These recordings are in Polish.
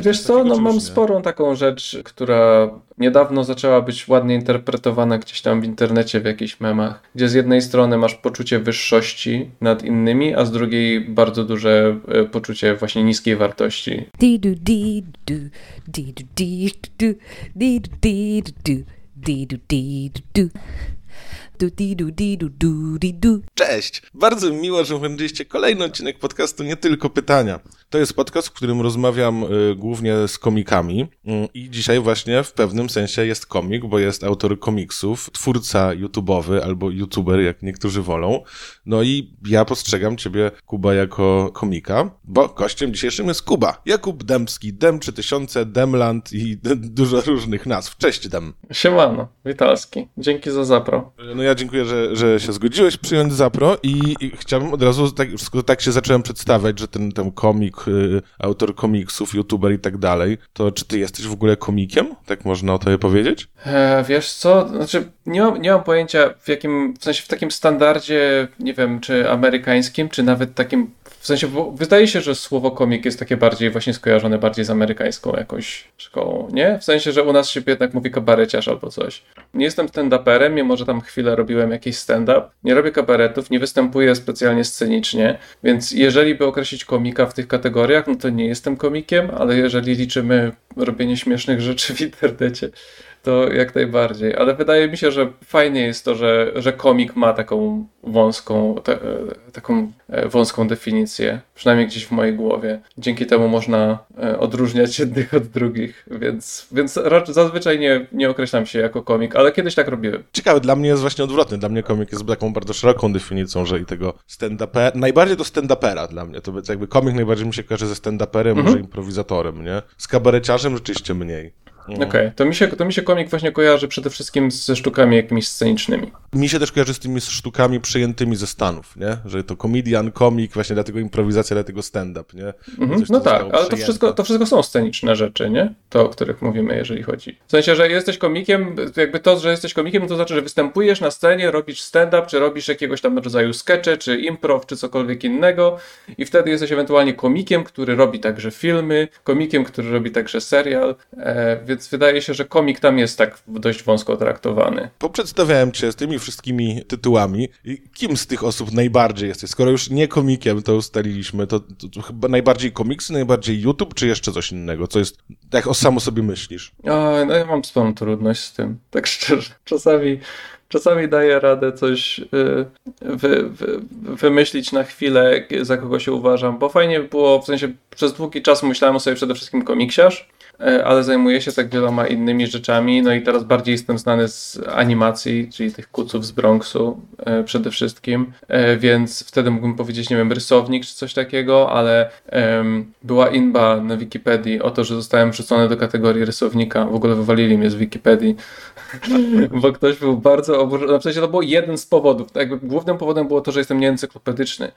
Wiesz co, no mam sporą taką rzecz, która niedawno zaczęła być ładnie interpretowana gdzieś tam w internecie, w jakichś memach, gdzie z jednej strony masz poczucie wyższości nad innymi, a z drugiej bardzo duże e, poczucie właśnie niskiej wartości. Cześć! Bardzo miło, że oglądaliście kolejny odcinek podcastu Nie Tylko Pytania. To jest podcast, w którym rozmawiam y, głównie z komikami y, i dzisiaj właśnie w pewnym sensie jest komik, bo jest autor komiksów, twórca YouTube'owy albo YouTuber, jak niektórzy wolą. No i ja postrzegam ciebie, Kuba, jako komika, bo gościem dzisiejszym jest Kuba. Jakub Dębski, Dem 3000, Demland i dużo różnych nazw. Cześć, Dem. Siemano, Witalski. Dzięki za zapro. No ja dziękuję, że, że się zgodziłeś przyjąć zapro i, i chciałbym od razu, tak, tak się zacząłem przedstawiać, że ten, ten komik, y, autor komiksów, youtuber i tak dalej, to czy ty jesteś w ogóle komikiem? Tak można o tobie powiedzieć? E, wiesz co, znaczy nie mam, nie mam pojęcia w jakim, w sensie w takim standardzie, nie wiem, czy amerykańskim, czy nawet takim w sensie, wydaje się, że słowo komik jest takie bardziej właśnie skojarzone bardziej z amerykańską jakąś szkołą, nie? W sensie, że u nas się jednak mówi kabareciarz albo coś. Nie jestem stand-uperem, mimo że tam chwilę robiłem jakiś stand-up. Nie robię kabaretów, nie występuję specjalnie scenicznie, więc jeżeli by określić komika w tych kategoriach, no to nie jestem komikiem, ale jeżeli liczymy robienie śmiesznych rzeczy w internecie, to jak najbardziej. Ale wydaje mi się, że fajnie jest to, że, że komik ma taką wąską, te, taką e, wąską definicję, przynajmniej gdzieś w mojej głowie. Dzięki temu można e, odróżniać jednych od drugich, więc, więc zazwyczaj nie, nie określam się jako komik, ale kiedyś tak robiłem. Ciekawe, dla mnie jest właśnie odwrotny. Dla mnie komik jest taką bardzo szeroką definicją, że i tego stand-upera, najbardziej do stand-upera dla mnie. To jakby komik najbardziej mi się kojarzy ze stand-uperem, mhm. może improwizatorem, nie? Z kabareciarzem rzeczywiście mniej. Mhm. Okej, okay. to, mi się, to mi się komik właśnie kojarzy przede wszystkim ze sztukami jakimiś scenicznymi. Mi się też kojarzy z tymi sztukami przyjętymi ze Stanów, nie? Że to komedian, komik, właśnie dlatego improwizacja, dlatego stand-up, nie? Mhm. No tak, ale to wszystko, to wszystko są sceniczne rzeczy, nie? To, o których mówimy, jeżeli chodzi. W sensie, że jesteś komikiem, jakby to, że jesteś komikiem, to znaczy, że występujesz na scenie, robisz stand-up, czy robisz jakiegoś tam rodzaju skecze, czy improv, czy cokolwiek innego i wtedy jesteś ewentualnie komikiem, który robi także filmy, komikiem, który robi także serial, e, więc wydaje się, że komik tam jest tak dość wąsko traktowany. Poprzedstawiałem cię z tymi wszystkimi tytułami. Kim z tych osób najbardziej jesteś? Skoro już nie komikiem to ustaliliśmy, to, to, to chyba najbardziej komiksy, najbardziej YouTube, czy jeszcze coś innego? Co jest, jak o samo sobie myślisz? O, no ja mam sporą trudność z tym, tak szczerze. Czasami czasami daję radę coś y, wy, wy, wymyślić na chwilę, za kogo się uważam, bo fajnie było, w sensie przez długi czas myślałem o sobie przede wszystkim komiksiarz, ale zajmuję się tak wieloma innymi rzeczami. No i teraz bardziej jestem znany z animacji, czyli tych kuców z Bronxu e, przede wszystkim, e, więc wtedy mógłbym powiedzieć, nie wiem, rysownik czy coś takiego, ale była inba na Wikipedii o to, że zostałem wrzucony do kategorii rysownika. W ogóle wywalili mnie z Wikipedii, bo ktoś był bardzo oburzony. No w sensie to był jeden z powodów. Głównym powodem było to, że jestem nieencyklopedyczny,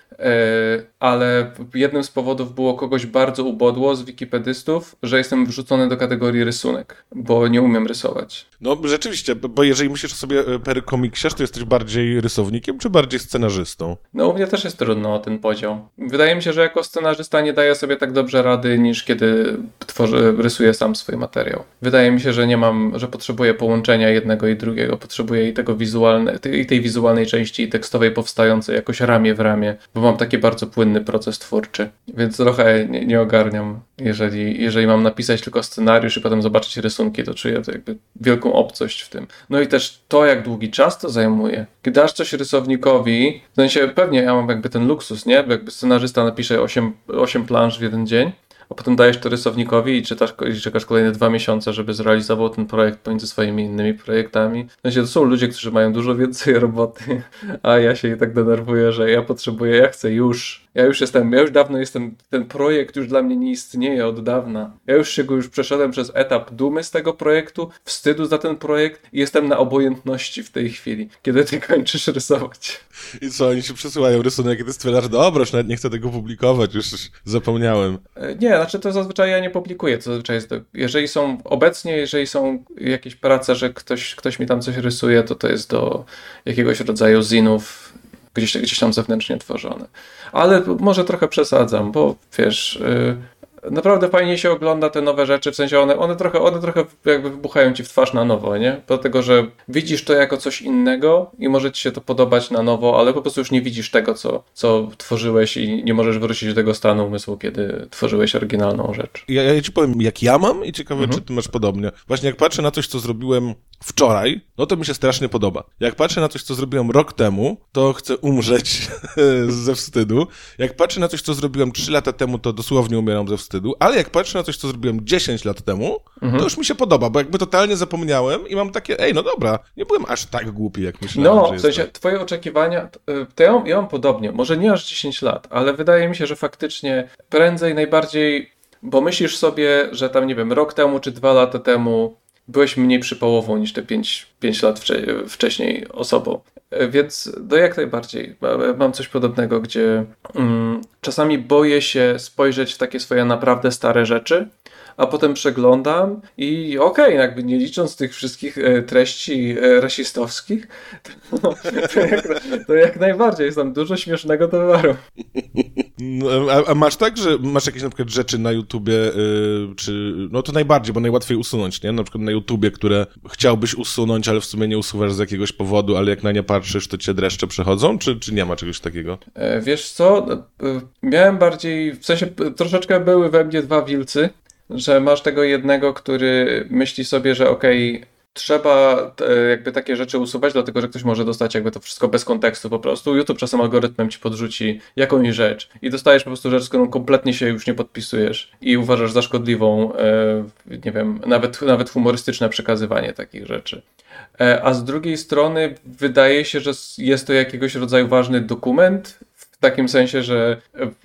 ale jednym z powodów było kogoś bardzo ubodło z wikipedystów, że jestem wrzucony wrzucony do kategorii rysunek, bo nie umiem rysować. No rzeczywiście, bo jeżeli myślisz sobie e, per komiksiarz, to jesteś bardziej rysownikiem, czy bardziej scenarzystą? No u mnie też jest trudno o ten podział. Wydaje mi się, że jako scenarzysta nie daję sobie tak dobrze rady, niż kiedy tworzę, rysuję sam swój materiał. Wydaje mi się, że nie mam, że potrzebuję połączenia jednego i drugiego. Potrzebuję i tego wizualne, i tej wizualnej części i tekstowej powstającej jakoś ramię w ramię, bo mam taki bardzo płynny proces twórczy, więc trochę nie, nie ogarniam, jeżeli, jeżeli mam napisać tylko scenariusz i potem zobaczyć rysunki, to czuję to jakby wielką obcość w tym. No i też to, jak długi czas to zajmuje. Kiedy dasz coś rysownikowi, w sensie pewnie ja mam jakby ten luksus, nie? Jakby scenarzysta napisze 8, 8 planż w jeden dzień, a potem dajesz to rysownikowi i, czytasz, i czekasz kolejne dwa miesiące, żeby zrealizował ten projekt pomiędzy swoimi innymi projektami. W sensie to są ludzie, którzy mają dużo więcej roboty, a ja się i tak denerwuję, że ja potrzebuję, ja chcę już ja już jestem, ja już dawno jestem, ten projekt już dla mnie nie istnieje od dawna. Ja już się go już przeszedłem przez etap dumy z tego projektu, wstydu za ten projekt i jestem na obojętności w tej chwili, kiedy ty kończysz rysować. I co, oni się przesyłają rysunek i ty stwierdzasz, dobra, już nawet nie chcę tego publikować, już zapomniałem. E, nie, znaczy to zazwyczaj ja nie publikuję, to zazwyczaj jest, do, jeżeli są obecnie, jeżeli są jakieś prace, że ktoś, ktoś mi tam coś rysuje, to to jest do jakiegoś rodzaju zinów, gdzieś, gdzieś tam zewnętrznie tworzone. Ale może trochę przesadzam, bo wiesz, naprawdę fajnie się ogląda te nowe rzeczy, w sensie one, one, trochę, one trochę jakby wybuchają ci w twarz na nowo, nie? Dlatego, że widzisz to jako coś innego i może ci się to podobać na nowo, ale po prostu już nie widzisz tego, co, co tworzyłeś i nie możesz wrócić do tego stanu umysłu, kiedy tworzyłeś oryginalną rzecz. Ja, ja ci powiem, jak ja mam i ciekawe, mhm. czy ty masz podobnie. Właśnie jak patrzę na coś, co zrobiłem wczoraj, no to mi się strasznie podoba. Jak patrzę na coś, co zrobiłem rok temu, to chcę umrzeć ze wstydu. Jak patrzę na coś, co zrobiłem 3 lata temu, to dosłownie umieram ze wstydu. Ale jak patrzę na coś, co zrobiłem 10 lat temu, mhm. to już mi się podoba, bo jakby totalnie zapomniałem i mam takie, ej, no dobra, nie byłem aż tak głupi, jak myślałem, No, w sensie, twoje oczekiwania, y, to ja, ja mam podobnie, może nie aż 10 lat, ale wydaje mi się, że faktycznie prędzej najbardziej bo myślisz sobie, że tam, nie wiem, rok temu czy dwa lata temu byłeś mniej przypałową niż te 5, 5 lat wcze wcześniej osobą. E, więc no jak najbardziej. Mam coś podobnego, gdzie mm, czasami boję się spojrzeć w takie swoje naprawdę stare rzeczy, a potem przeglądam i okej, okay, jakby nie licząc tych wszystkich e, treści e, rasistowskich, to, to, jak, to jak najbardziej jest tam dużo śmiesznego towaru. No, a, a, masz tak, że masz jakieś na przykład rzeczy na YouTubie, yy, czy no to najbardziej, bo najłatwiej usunąć, nie? Na przykład na YouTubie, które chciałbyś usunąć, ale w sumie nie usuwasz z jakiegoś powodu, ale jak na nie patrzysz, to cię dreszcze przechodzą, czy, czy nie ma czegoś takiego? E, wiesz co, no, miałem bardziej, w sensie troszeczkę były we mnie dwa wilcy, że masz tego jednego, który myśli sobie, że okej, okay, trzeba e, jakby takie rzeczy usuwać, dlatego że ktoś może dostać jakby to wszystko bez kontekstu po prostu. YouTube czasem algorytmem ci podrzuci jakąś rzecz i dostajesz po prostu rzecz, z którą kompletnie się już nie podpisujesz i uważasz za szkodliwą, e, nie wiem, nawet, nawet humorystyczne przekazywanie takich rzeczy. E, a z drugiej strony wydaje się, że jest to jakiegoś rodzaju ważny dokument, takim sensie, że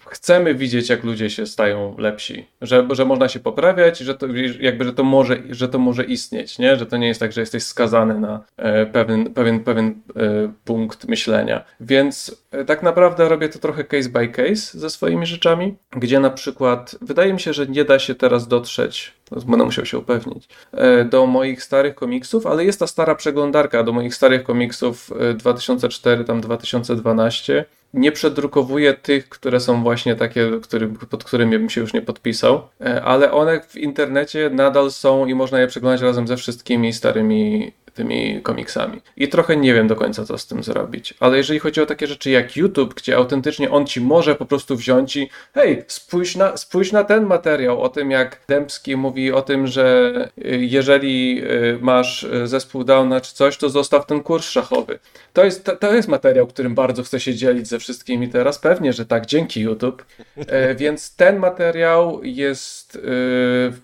chcemy widzieć, jak ludzie się stają lepsi, że, że można się poprawiać, że to, jakby, że to, może, że to może istnieć, nie? że to nie jest tak, że jesteś skazany na e, pewien, pewien, pewien e, punkt myślenia. Więc e, tak naprawdę robię to trochę case by case ze swoimi rzeczami, gdzie na przykład wydaje mi się, że nie da się teraz dotrzeć Będę musiał się upewnić. E, do moich starych komiksów, ale jest ta stara przeglądarka do moich starych komiksów 2004, e, tam 2012. Nie przedrukowuję tych, które są właśnie takie, który, pod którymi bym się już nie podpisał, e, ale one w internecie nadal są i można je przeglądać razem ze wszystkimi starymi tymi komiksami. I trochę nie wiem do końca, co z tym zrobić. Ale jeżeli chodzi o takie rzeczy jak YouTube, gdzie autentycznie on ci może po prostu wziąć i hej, spójrz na, spójrz na ten materiał o tym, jak Dębski mówi o tym, że y, jeżeli y, masz y, zespół Downa czy coś, to zostaw ten kurs szachowy. To jest, to, jest materiał, którym bardzo chcę się dzielić ze wszystkimi teraz. Pewnie, że tak, dzięki YouTube. E, więc ten materiał jest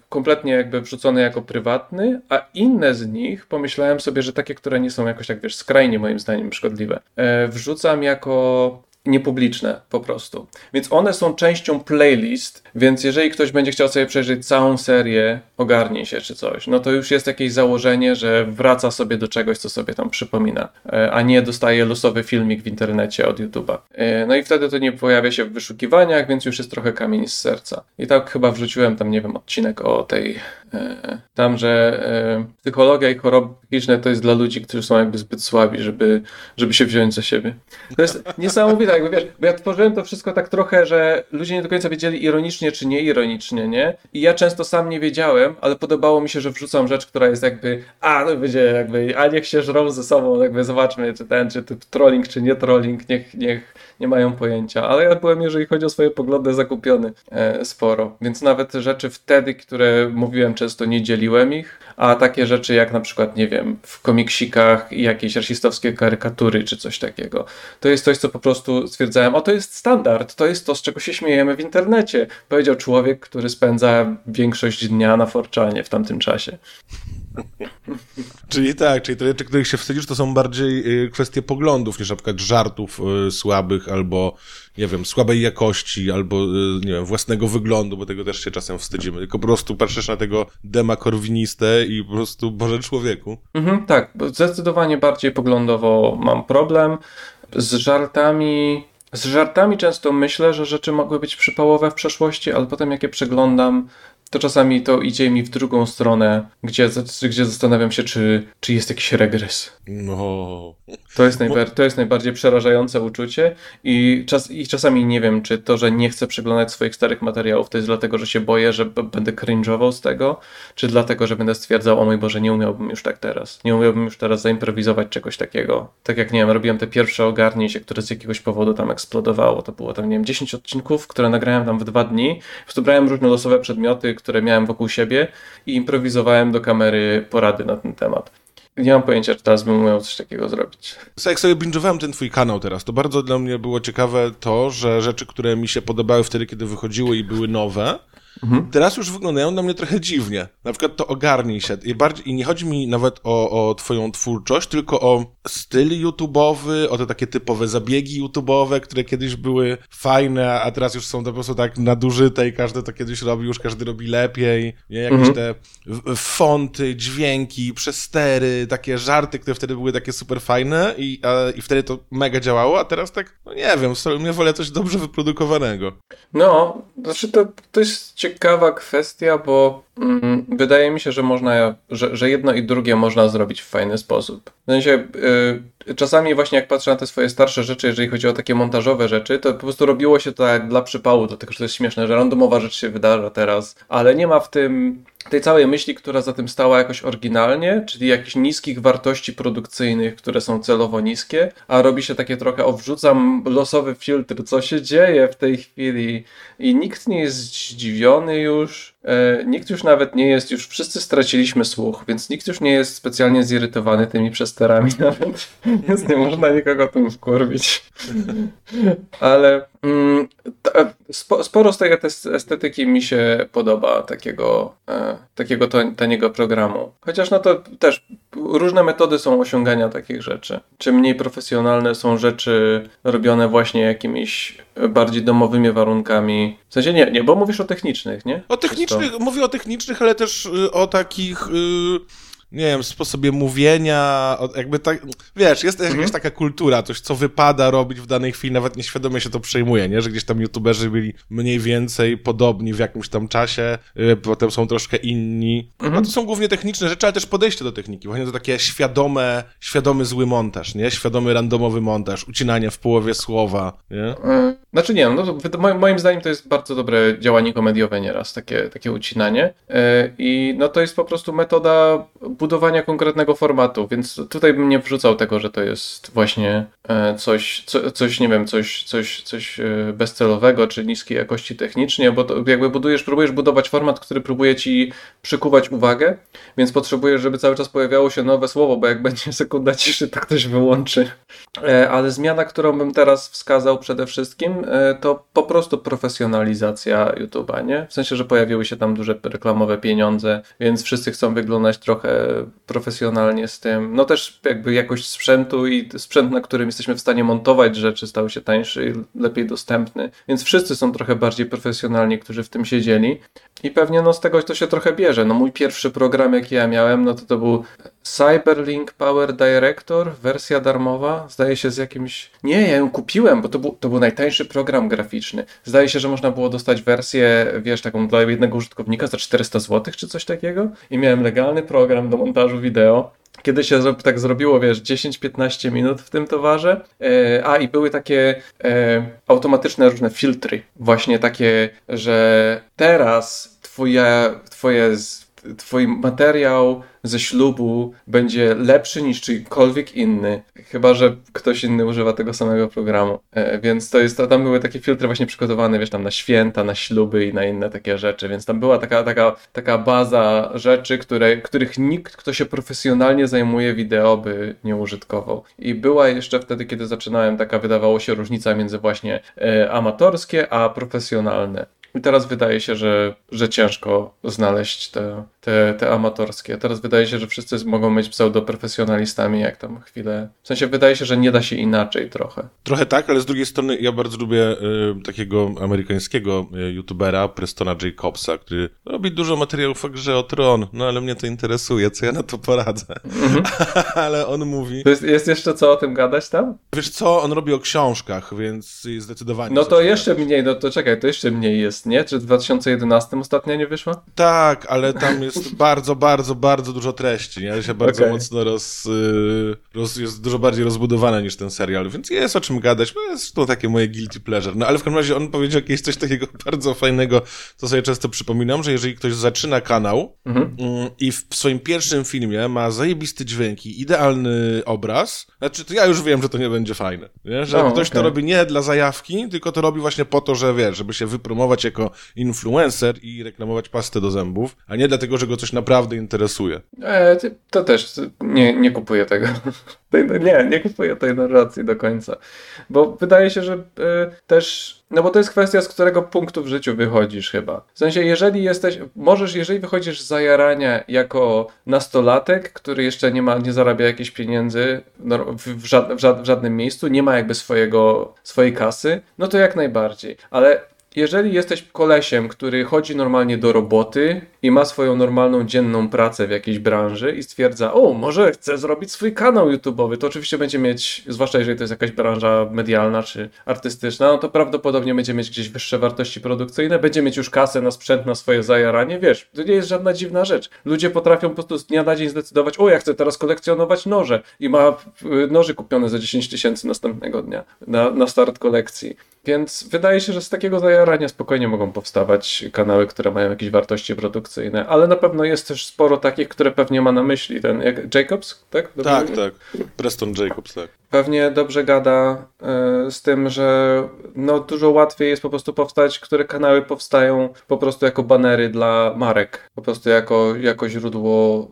kompletnie jakby wrzucony jako prywatny, a inne z nich pomyślałem sobie, że takie, które nie są jakoś tak, wiesz, skrajnie moim zdaniem szkodliwe, e, wrzucam jako niepubliczne po prostu. Więc one są częścią playlist, więc jeżeli ktoś będzie chciał sobie przejrzeć całą serię, ogarnie się czy coś, no to już jest jakieś założenie, że wraca sobie do czegoś, co sobie tam przypomina, e, a nie dostaje losowy filmik w internecie od YouTube'a. E, no i wtedy to nie pojawia się w wyszukiwaniach, więc już jest trochę kamień z serca. I tak chyba wrzuciłem tam, nie wiem, odcinek o tej tam, że e, psychologia i choroby psychiczne to jest dla ludzi, którzy są jakby zbyt słabi, żeby, żeby się wziąć za siebie. To jest niesamowite, jakby wiesz, bo ja tworzyłem to wszystko tak trochę, że ludzie nie do końca wiedzieli ironicznie czy nieironicznie, nie? I ja często sam nie wiedziałem, ale podobało mi się, że wrzucam rzecz, która jest jakby, a no będzie jakby, a niech się żrą ze sobą, jakby zobaczmy, czy ten, czy to trolling, czy nie trolling, niech, niech nie mają pojęcia. Ale ja byłem, jeżeli chodzi o swoje poglądy, zakupiony e, sporo. Więc nawet rzeczy wtedy, które mówiłem często, nie dzieliłem ich, a takie rzeczy jak na przykład, nie wiem, w komiksikach jakieś rasistowskie karykatury czy coś takiego, to jest coś, co po prostu stwierdzałem, o to jest standard, to jest to, z czego się śmiejemy w internecie, powiedział człowiek, który spędza większość dnia na forczanie w tamtym czasie. czyli tak, czyli te rzeczy, których się wstydzisz, to są bardziej y, kwestie poglądów niż na przykład żartów y, słabych albo, nie wiem, słabej jakości albo, y, nie wiem, własnego wyglądu, bo tego też się czasem wstydzimy. Tylko po prostu patrzysz na tego dema korwinistę i po prostu, Boże człowieku. Mhm, tak, zdecydowanie bardziej poglądowo mam problem. Z żartami z żartami często myślę, że rzeczy mogły być przypałowe w przeszłości, ale potem jak je przeglądam, to czasami to idzie mi w drugą stronę, gdzie, gdzie zastanawiam się, czy, czy jest jakiś regres. No. To jest, najbar- to jest najbardziej przerażające uczucie i, czas, i czasami nie wiem, czy to, że nie chcę przeglądać swoich starych materiałów, to jest dlatego, że się boję, że b- będę cringe'ował z tego, czy dlatego, że będę stwierdzał, o mój Boże, nie umiałbym już tak teraz. Nie umiałbym już teraz zaimprowizować czegoś takiego. Tak jak, nie wiem, robiłem te pierwsze ogarnięcie, które z jakiegoś powodu tam eksplodowało. To było tam, nie wiem, 10 odcinków, które nagrałem tam w dwa dni. Po prostu brałem różne losowe przedmioty, które miałem wokół siebie i improwizowałem do kamery porady na ten temat. Nie mam pojęcia, czy teraz bym umiał coś takiego zrobić. Jak sobie binge'owałem ten twój kanał teraz, to bardzo dla mnie było ciekawe to, że rzeczy, które mi się podobały wtedy, kiedy wychodziły i były nowe, Mhm. Teraz już wyglądają na mnie trochę dziwnie. Na przykład to ogarnij się. I, bardziej, i nie chodzi mi nawet o, o twoją twórczość, tylko o styl YouTube'owy, o te takie typowe zabiegi YouTube'owe, które kiedyś były fajne, a teraz już są po prostu tak nadużyte i każdy to kiedyś robi, już każdy robi lepiej. Nie? Jakieś mhm. te fonty, dźwięki, przestery, takie żarty, które wtedy były takie super fajne i, a, i wtedy to mega działało, a teraz tak, no nie wiem, mnie wolę coś dobrze wyprodukowanego. No, znaczy to, to jest ciekawa kwestia, bo mm, wydaje mi się, że można, że, że jedno i drugie można zrobić w fajny sposób. W sensie, yy, czasami właśnie jak patrzę na te swoje starsze rzeczy, jeżeli chodzi o takie montażowe rzeczy, to po prostu robiło się to tak dla przypału, dlatego że to jest śmieszne, że randomowa rzecz się wydarza teraz, ale nie ma w tym tej całej myśli, która za tym stała jakoś oryginalnie, czyli jakichś niskich wartości produkcyjnych, które są celowo niskie, a robi się takie trochę, o losowy filtr, co się dzieje w tej chwili i nikt nie jest zdziwiony już, nikt już nawet nie jest, już wszyscy straciliśmy słuch, więc nikt już nie jest specjalnie zirytowany tymi przesterami nawet, więc nie można nikogo tym wkurwić. Ale mm, sporo z tej estetyki mi się podoba, takiego, e, takiego taniego programu. Chociaż no to też różne metody są osiągania takich rzeczy. Czy mniej profesjonalne są rzeczy robione właśnie jakimiś bardziej domowymi warunkami. W sensie nie, nie, bo mówisz o technicznych, nie? O technicznych, mówię o technicznych, ale też y, o takich... Yy nie wiem, sposobie mówienia, jakby tak, wiesz, jest mhm. jakaś taka kultura, coś, co wypada robić w danej chwili, nawet nieświadomie się to przejmuje, nie, że gdzieś tam youtuberzy byli mniej więcej podobni w jakimś tam czasie, yy, potem są troszkę inni, mhm. a to są głównie techniczne rzeczy, ale też podejście do techniki, właśnie to takie świadome, świadomy zły montaż, nie, świadomy randomowy montaż, ucinanie w połowie słowa, nie? E, znaczy nie, no moim zdaniem to jest bardzo dobre działanie komediowe nieraz, takie, takie ucinanie yy, i no to jest po prostu metoda budowania konkretnego formatu, więc tutaj bym nie wrzucał tego, że to jest właśnie e, coś, co, coś nie wiem, coś, coś, coś e, bezcelowego, czy niskiej jakości technicznie, bo to jakby budujesz, próbujesz budować format, który próbuje ci przykuwać uwagę, więc potrzebujesz, żeby cały czas pojawiało się nowe słowo, bo jak będzie sekunda ciszy, to ktoś wyłączy. E, ale zmiana, którą bym teraz wskazał przede wszystkim, to po prostu profesjonalizacja YouTube'a, nie? W sensie, że pojawiły się tam duże reklamowe pieniądze, więc wszyscy chcą wyglądać trochę profesjonalnie z tym. No też jakby jakość sprzętu i sprzęt, na którym jesteśmy w stanie montować rzeczy stał się tańszy i lepiej dostępny. Więc wszyscy są trochę bardziej profesjonalni, którzy w tym siedzieli. I pewnie no z tego to się trochę bierze. No mój pierwszy program jaki ja miałem, no to to był Cyberlink Power Director, wersja darmowa, zdaje się z jakimś... Nie, ja ją kupiłem, bo to był, to był najtańszy program graficzny. Zdaje się, że można było dostać wersję, wiesz, taką dla jednego użytkownika za 400 zł czy coś takiego. I miałem legalny program do montażu wideo. Kiedy się tak zrobiło, wiesz, 10-15 minut w tym towarze. E, a i były takie e, automatyczne różne filtry, właśnie takie, że teraz twoje, twoje, twój materiał ze ślubu będzie lepszy niż czyjkolwiek inny, chyba że ktoś inny używa tego samego programu. E, więc to jest, tam były takie filtry właśnie przygotowane, wiesz, tam na święta, na śluby i na inne takie rzeczy, więc tam była taka, taka, taka baza rzeczy, które, których nikt, kto się profesjonalnie zajmuje wideo, by nie użytkował. I była jeszcze wtedy, kiedy zaczynałem, taka wydawało się różnica między właśnie e, amatorskie a profesjonalne. I teraz wydaje się, że, że ciężko znaleźć te, te, te amatorskie. Teraz wydaje się, że wszyscy mogą być pseudoprofesjonalistami, jak tam chwilę. W sensie wydaje się, że nie da się inaczej trochę. Trochę tak, ale z drugiej strony ja bardzo lubię y, takiego amerykańskiego y, youtubera, Prestona Jacobsa, który robi dużo materiałów o grze o tron, no ale mnie to interesuje, co ja na to poradzę. Mhm. ale on mówi... Jest, jest, jeszcze co o tym gadać tam? Wiesz co, on robi o książkach, więc zdecydowanie... No to jeszcze gadać. mniej, no to czekaj, to jeszcze mniej jest jest, nie? Czy w 2011 ostatnia nie wyszła? Tak, ale tam jest bardzo, bardzo, bardzo dużo treści, nie? Się bardzo okay. mocno roz, y, roz, jest dużo bardziej rozbudowane niż ten serial, więc jest o czym gadać, jest to takie moje guilty pleasure. No ale w każdym razie on powiedział jakieś coś takiego bardzo fajnego, co sobie często przypominam, że jeżeli ktoś zaczyna kanał mhm. Mm, i w swoim pierwszym filmie ma zajebisty dźwięki, idealny obraz, znaczy to ja już wiem, że to nie będzie fajne, nie? Że ktoś okay. to robi nie dla zajawki, tylko to robi właśnie po to, że wiesz, żeby się wypromować jako influencer i reklamować pastę do zębów, a nie dlatego, że go coś naprawdę interesuje. E, to też nie, nie kupuję tego. Nie, nie kupuję tej narracji do końca. Bo wydaje się, że y, też. No bo to jest kwestia, z którego punktu w życiu wychodzisz chyba. W sensie, jeżeli jesteś. Możesz, jeżeli wychodzisz z zajarania jako nastolatek, który jeszcze nie ma, nie zarabia jakichś pieniędzy w, w, żad, w, żad, w żadnym miejscu, nie ma jakby swojego, swojej kasy, no to jak najbardziej. Ale jeżeli jesteś kolesiem, który chodzi normalnie do roboty i ma swoją normalną dzienną pracę w jakiejś branży i stwierdza, o, może chcę zrobić swój kanał YouTube'owy, to oczywiście będzie mieć, zwłaszcza jeżeli to jest jakaś branża medialna czy artystyczna, no to prawdopodobnie będzie mieć gdzieś wyższe wartości produkcyjne, będzie mieć już kasę na sprzęt, na swoje zajaranie, wiesz, to nie jest żadna dziwna rzecz. Ludzie potrafią po prostu z dnia na dzień zdecydować, o, ja chcę teraz kolekcjonować noże i ma y, noży kupione za 10 tysięcy następnego dnia na, na start kolekcji. Więc wydaje się, że z takiego zajarania spokojnie mogą powstawać kanały, które mają jakieś wartości produkcyjne, ale na pewno jest też sporo takich, które pewnie ma na myśli ten jak Jacobs, tak? Dobrze tak, mówię? tak. Preston Jacobs, tak pewnie dobrze gada y, z tym, że no, dużo łatwiej jest po prostu powstać, które kanały powstają po prostu jako banery dla marek, po prostu jako, jako źródło,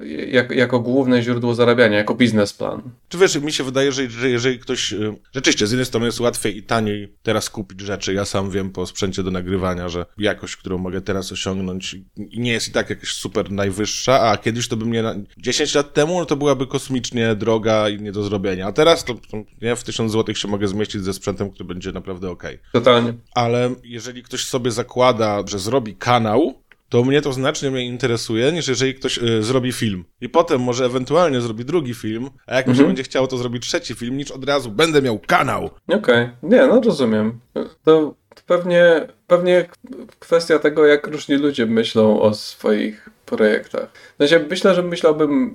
y, jako, główne źródło zarabiania, jako biznesplan. Czy wiesz, mi się wydaje, że, że jeżeli ktoś, y, rzeczywiście z jednej strony jest łatwiej i taniej teraz kupić rzeczy, ja sam wiem po sprzęcie do nagrywania, że jakość, którą mogę teraz osiągnąć nie jest i tak jakaś super najwyższa, a kiedyś to by mnie, na... 10 lat temu, no to byłaby kosmicznie droga i nie do zrobienia a teraz to, to nie, w 1000 zł się mogę zmieścić ze sprzętem, który będzie naprawdę ok. Totalnie. Ale jeżeli ktoś sobie zakłada, że zrobi kanał, to mnie to znacznie mnie interesuje, niż jeżeli ktoś y, zrobi film. I potem może ewentualnie zrobi drugi film, a jak mi się mhm. będzie chciało, to zrobi trzeci film, niż od razu będę miał kanał. Okej, okay. nie, no rozumiem. To, to pewnie, pewnie kwestia tego, jak różni ludzie myślą o swoich projektach. W sensie myślę, że myślałbym y,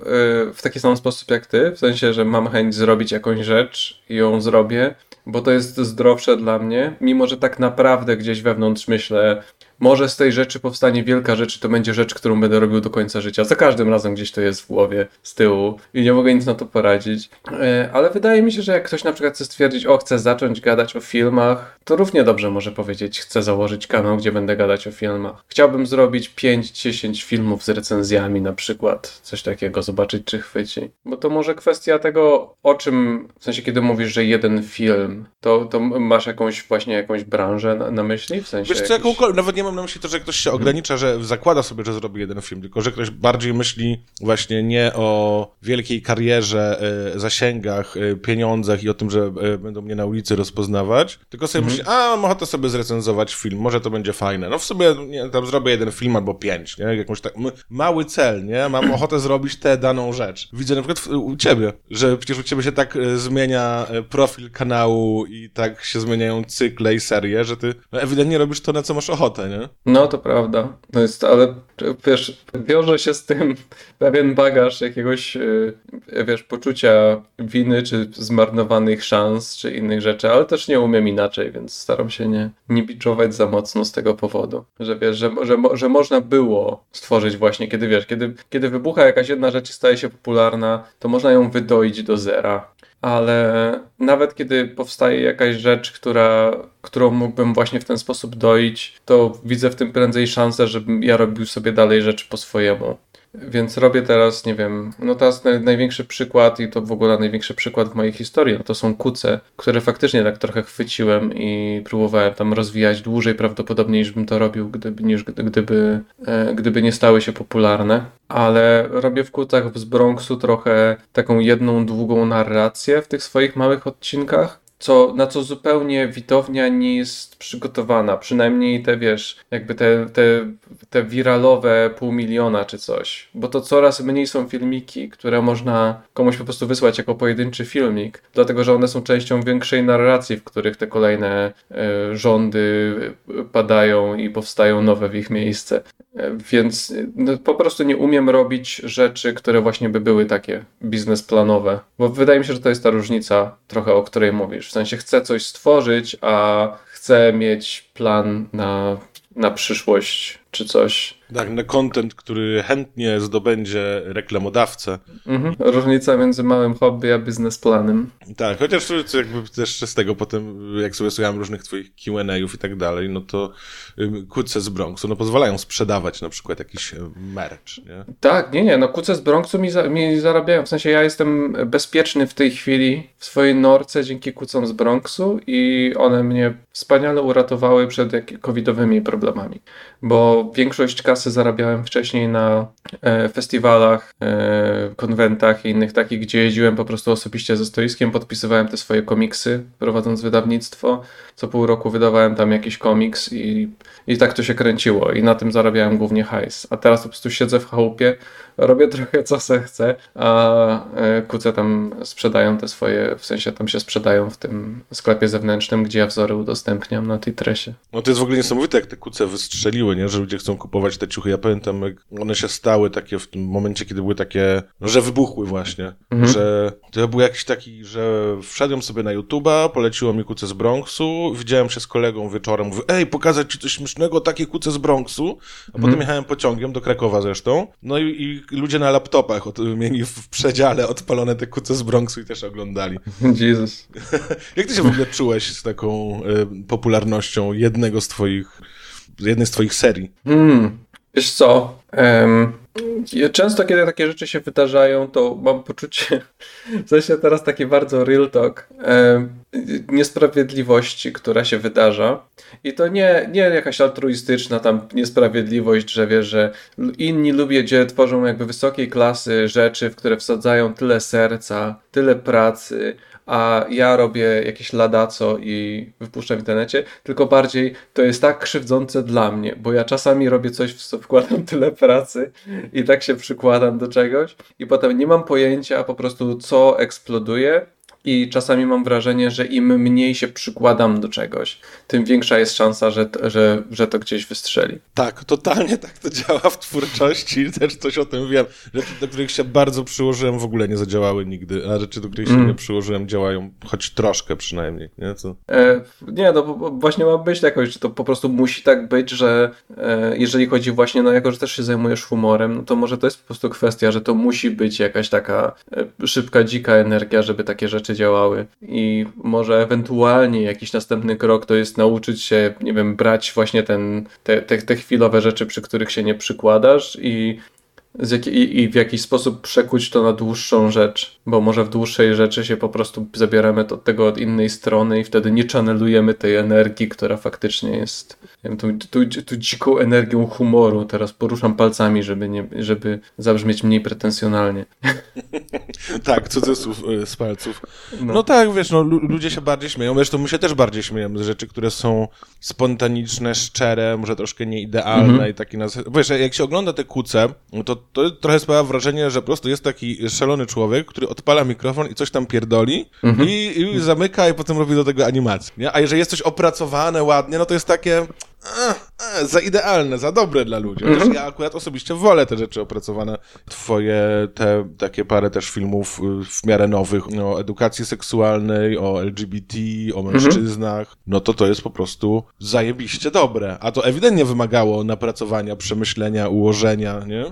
w taki sam sposób jak ty, w sensie, że mam chęć zrobić jakąś rzecz i ją zrobię, bo to jest zdrowsze dla mnie, mimo że tak naprawdę gdzieś wewnątrz myślę, może z tej rzeczy powstanie wielka rzecz, to będzie rzecz, którą będę robił do końca życia. Za każdym razem gdzieś to jest w głowie, z tyłu i nie mogę nic na to poradzić. E, ale wydaje mi się, że jak ktoś na przykład chce stwierdzić, o, chcę zacząć gadać o filmach, to równie dobrze może powiedzieć, chcę założyć kanał, gdzie będę gadać o filmach. Chciałbym zrobić 5-10 filmów z recenzjami na przykład, coś takiego, zobaczyć czy chwyci. Bo to może kwestia tego, o czym, w sensie kiedy mówisz, że jeden film, to, to masz jakąś właśnie jakąś branżę na, na myśli? W sensie Wiesz co, jakąkolwiek, nawet nie mam na myśli to, że ktoś się ogranicza, że zakłada sobie, że zrobi jeden film, tylko że ktoś bardziej myśli właśnie nie o wielkiej karierze, y, zasięgach, y, pieniądzach i o tym, że y, będą mnie na ulicy rozpoznawać, tylko sobie mhm. myśli, a mam ochotę sobie zrecenzować film, może to będzie fajne. No w sobie nie, tam zrobię jeden film albo pięć, nie? Jakąś tak, mały cel, nie? Mam ochotę zrobić tę daną rzecz. Widzę na przykład u ciebie, że przecież u ciebie się tak zmienia profil kanału i tak się zmieniają cykle i serie, że ty no, ewidentnie robisz to, na co masz ochotę, nie? Nie? No to prawda. To jest, ale wiesz, wiąże się z tym pewien bagaż jakiegoś, y, wiesz, poczucia winy, czy zmarnowanych szans, czy innych rzeczy, ale też nie umiem inaczej, więc staram się nie, nie biczować za mocno z tego powodu. Że wiesz, że, że, że można było stworzyć właśnie, kiedy wiesz, kiedy, kiedy wybucha jakaś jedna rzecz i staje się popularna, to można ją wydoić do zera ale nawet kiedy powstaje jakaś rzecz, która, którą mógłbym właśnie w ten sposób doić, to widzę w tym prędzej szansę, żebym ja robił sobie dalej rzeczy po swojemu. Więc robię teraz, nie wiem, no teraz największy przykład i to w ogóle największy przykład w mojej historii, no to są kuce, które faktycznie tak trochę chwyciłem i próbowałem tam rozwijać dłużej prawdopodobnie niż bym to robił, gdyby, niż gdyby, e, gdyby nie stały się popularne. Ale robię w kucach z Bronxu trochę taką jedną długą narrację w tych swoich małych odcinkach co, na co zupełnie widownia nie jest przygotowana. Przynajmniej te, wiesz, jakby te, te, te wiralowe pół miliona czy coś. Bo to coraz mniej są filmiki, które można komuś po prostu wysłać jako pojedynczy filmik, dlatego że one są częścią większej narracji, w których te kolejne e, rządy padają i powstają nowe w ich miejsce. E, więc no, po prostu nie umiem robić rzeczy, które właśnie by były takie biznesplanowe. Bo wydaje mi się, że to jest ta różnica trochę, o której mówisz. W sensie chcę coś stworzyć, a chcę mieć plan na, na przyszłość czy coś. Tak, na content, który chętnie zdobędzie reklamodawcę. Mhm. Różnica między małym hobby a biznesplanem. Tak, chociaż jakby też z tego potem, jak sobie słuchałem różnych twoich Q&A'ów i tak dalej, no to kuce z Bronxu, no pozwalają sprzedawać na przykład jakiś merch, nie? Tak, nie, nie, no kuce z Bronxu mi, za, mi zarabiają, w sensie ja jestem bezpieczny w tej chwili w swojej norce dzięki kucom z Bronxu i one mnie wspaniale uratowały przed covidowymi problemami, bo większość kasy zarabiałem wcześniej na e, festiwalach, e, konwentach i innych takich, gdzie jeździłem po prostu osobiście ze stoiskiem, podpisywałem te swoje komiksy, prowadząc wydawnictwo. Co pół roku wydawałem tam jakiś komiks i, i tak to się kręciło i na tym zarabiałem głównie hajs. A teraz po prostu siedzę w chałupie, robię trochę co se chcę, a e, kuce tam sprzedają te swoje, w sensie tam się sprzedają w tym sklepie zewnętrznym, gdzie ja wzory udostępniam na tej tresie. No to jest w ogóle niesamowite, jak te kuce wystrzeliły, nie? że ludzie chcą kupować te ciuchy. Ja pamiętam, jak one się stały takie w tym momencie, kiedy były takie, no, że wybuchły właśnie, mhm. że to był jakiś taki, że wszedłem sobie na YouTube'a, poleciło mi kuce z Bronxu, widziałem się z kolegą wieczorem, mówię, ej, pokazać ci coś śmiesznego, takie kuce z Bronxu, a mhm. potem jechałem pociągiem do Krakowa zresztą, no i, i ludzie na laptopach od, mieli w przedziale odpalone te kuce z Bronxu i też oglądali. Jezus. Jak ty się w ogóle czułeś z taką y, popularnością jednego z twoich, jednej z twoich serii? Hmm, wiesz co, um, często kiedy takie rzeczy się wydarzają, to mam poczucie, w sensie teraz taki bardzo real talk, niesprawiedliwości, która się wydarza. I to nie, nie jakaś altruistyczna tam niesprawiedliwość, że wiesz, że inni ludzie tworzą jakby wysokiej klasy rzeczy, w które wsadzają tyle serca, tyle pracy, a ja robię jakieś ladaco i wypuszczam w internecie, tylko bardziej to jest tak krzywdzące dla mnie, bo ja czasami robię coś, w co wkładam tyle pracy i tak się przykładam do czegoś i potem nie mam pojęcia po prostu co eksploduje i czasami mam wrażenie, że im mniej się przykładam do czegoś, tym większa jest szansa, że, że, że to gdzieś wystrzeli. Tak, totalnie tak to działa w twórczości, też coś o tym wiem. Rzeczy, do których się bardzo przyłożyłem, w ogóle nie zadziałały nigdy, a rzeczy, do których się mm. nie przyłożyłem, działają choć troszkę przynajmniej. Nie, Co? E, nie no właśnie ma być jakoś, że to po prostu musi tak być, że e, jeżeli chodzi właśnie, no jako, że też się zajmujesz humorem, no to może to jest po prostu kwestia, że to musi być jakaś taka e, szybka, dzika energia, żeby takie rzeczy działały. I może ewentualnie jakiś następny krok to jest nauczyć się, nie wiem, brać właśnie ten, te, te, te chwilowe rzeczy, przy których się nie przykładasz i i, i, w jakiś sposób przekuć to na dłuższą rzecz, bo może w dłuższej rzeczy się po prostu zabieramy od tego od innej strony i wtedy nie channelujemy tej energii, która faktycznie jest wiem, tą, tą, tą dziką energią humoru. Teraz poruszam palcami, żeby, nie, żeby zabrzmieć mniej pretensjonalnie. tak, cudzysłów y, z palców. No. no. tak, wiesz, no, ludzie się bardziej śmieją. Wiesz, to my się też bardziej śmiejemy z rzeczy, które są spontaniczne, szczere, może troszkę nieidealne mhm. i taki nas... Wiesz, jak się ogląda te kuce, to, to trochę sprawia wrażenie, że po prostu jest taki szalony człowiek, który odpala mikrofon i coś tam pierdoli mhm. i, i zamyka i potem robi do tego animację, nie? A jeżeli jest coś opracowane ładnie, no to jest takie za idealne, za dobre dla ludzi. Chociaż -hmm. ja akurat osobiście wolę te rzeczy opracowane. Twoje te takie parę też filmów y, w miarę nowych o edukacji seksualnej, o LGBT, o mhm. mężczyznach, -hmm. no to to jest po prostu zajebiście dobre. A to ewidentnie wymagało napracowania, przemyślenia, ułożenia, nie?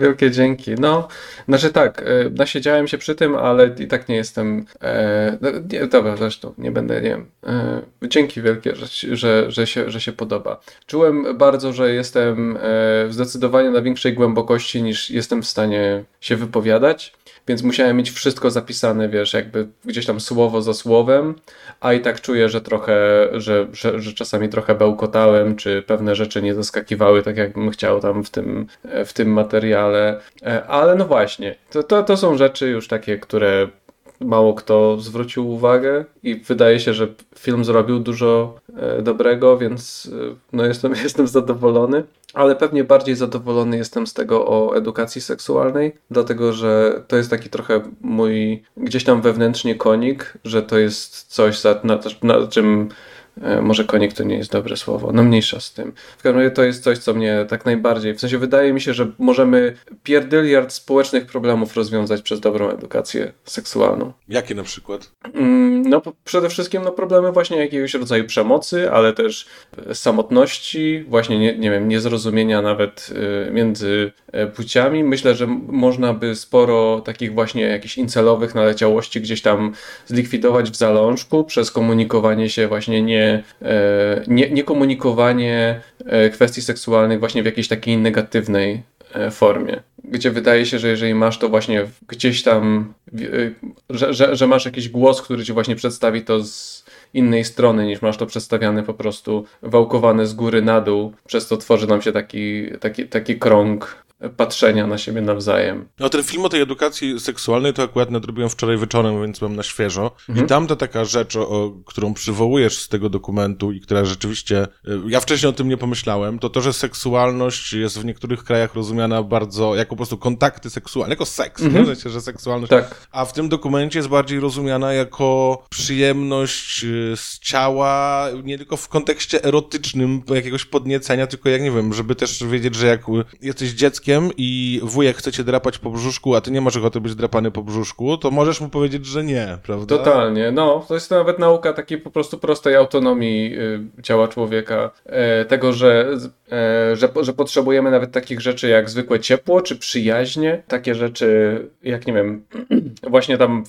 Wielkie dzięki. No, znaczy tak, e, nasiedziałem się przy tym, ale i tak nie jestem. E, no, nie, dobra, zresztą nie będę, nie. E, dzięki wielkie, że, że, że, się, że się podoba. Czułem bardzo, że jestem e, zdecydowanie na większej głębokości niż jestem w stanie się wypowiadać więc musiałem mieć wszystko zapisane, wiesz, jakby gdzieś tam słowo za słowem, a i tak czuję, że trochę, że, że, że czasami trochę bełkotałem, czy pewne rzeczy nie zaskakiwały tak, jakbym chciał tam w tym, w tym materiale, e, ale no właśnie, to, to, to są rzeczy już takie, które mało kto zwrócił uwagę i wydaje się, że film zrobił dużo e, dobrego, więc e, no jestem, jestem zadowolony. Ale pewnie bardziej zadowolony jestem z tego o edukacji seksualnej, dlatego że to jest taki trochę mój gdzieś tam wewnętrznie konik, że to jest coś, na, na czym może konik to nie jest dobre słowo, no mniejsza z tym. W każdym razie to jest coś, co mnie tak najbardziej, w sensie wydaje mi się, że możemy pierdyliard społecznych problemów rozwiązać przez dobrą edukację seksualną. Jakie na przykład? Mm, no przede wszystkim no, problemy właśnie jakiegoś rodzaju przemocy, ale też e, samotności, właśnie nie, nie wiem, niezrozumienia nawet e, między płciami. Myślę, że można by sporo takich właśnie jakichś incelowych naleciałości gdzieś tam zlikwidować w zalążku przez komunikowanie się właśnie nie E, nie, nie, komunikowanie e, kwestii seksualnych właśnie w jakiejś takiej negatywnej e, formie. Gdzie wydaje się, że jeżeli masz to właśnie gdzieś tam, że, że, że masz jakiś głos, który ci właśnie przedstawi to z innej strony niż masz to przedstawiane po prostu wałkowane z góry na dół, przez to tworzy nam się taki, taki, taki krąg patrzenia na siebie nawzajem. No ten film o tej edukacji seksualnej to akurat nadrobiłem wczoraj wieczorem, więc mam na świeżo. Mhm. I tam ta taka rzecz, o, którą przywołujesz z tego dokumentu i która rzeczywiście, y, ja wcześniej o tym nie pomyślałem, to to, że seksualność jest w niektórych krajach rozumiana bardzo jako po prostu kontakty seksualne, jako seks, mhm. nie? że seksualność. Tak. A w tym dokumencie jest bardziej rozumiana jako przyjemność y, z ciała, nie tylko w kontekście erotycznym jakiegoś podniecenia, tylko jak nie wiem, żeby też wiedzieć, że jak jesteś dzieckiem, dzieckiem i wujek chce cię drapać po brzuszku, a ty nie masz ochoty być drapany po brzuszku, to możesz mu powiedzieć, że nie, prawda? Totalnie. No, to jest nawet nauka takiej po prostu prostej autonomii y, ciała człowieka. E, tego, że, że, że potrzebujemy nawet takich rzeczy jak zwykłe ciepło czy przyjaźnie. Takie rzeczy, jak nie wiem, właśnie tam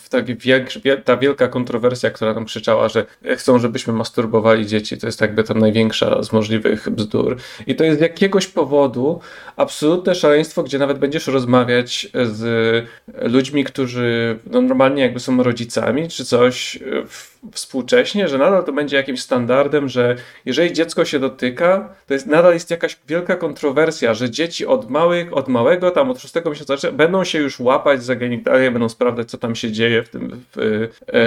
ta wielka kontrowersja, która tam krzyczała, że chcą, żebyśmy masturbowali dzieci, to jest jakby tam największa z możliwych bzdur. I to jest z jakiegoś powodu absolutne szaleństwo, gdzie nawet będziesz rozmawiać z ludźmi, którzy no, normalnie jakby są rodzicami, czy coś współcześnie, że nadal to będzie jakimś standardem, że jeżeli dziecko się dotyka, to jest nadal jakaś wielka kontrowersja, że dzieci od małych, od małego, tam od szóstego miesiąca będą się już łapać za genitalia, będą sprawdzać, co tam się dzieje w, tym, w, e,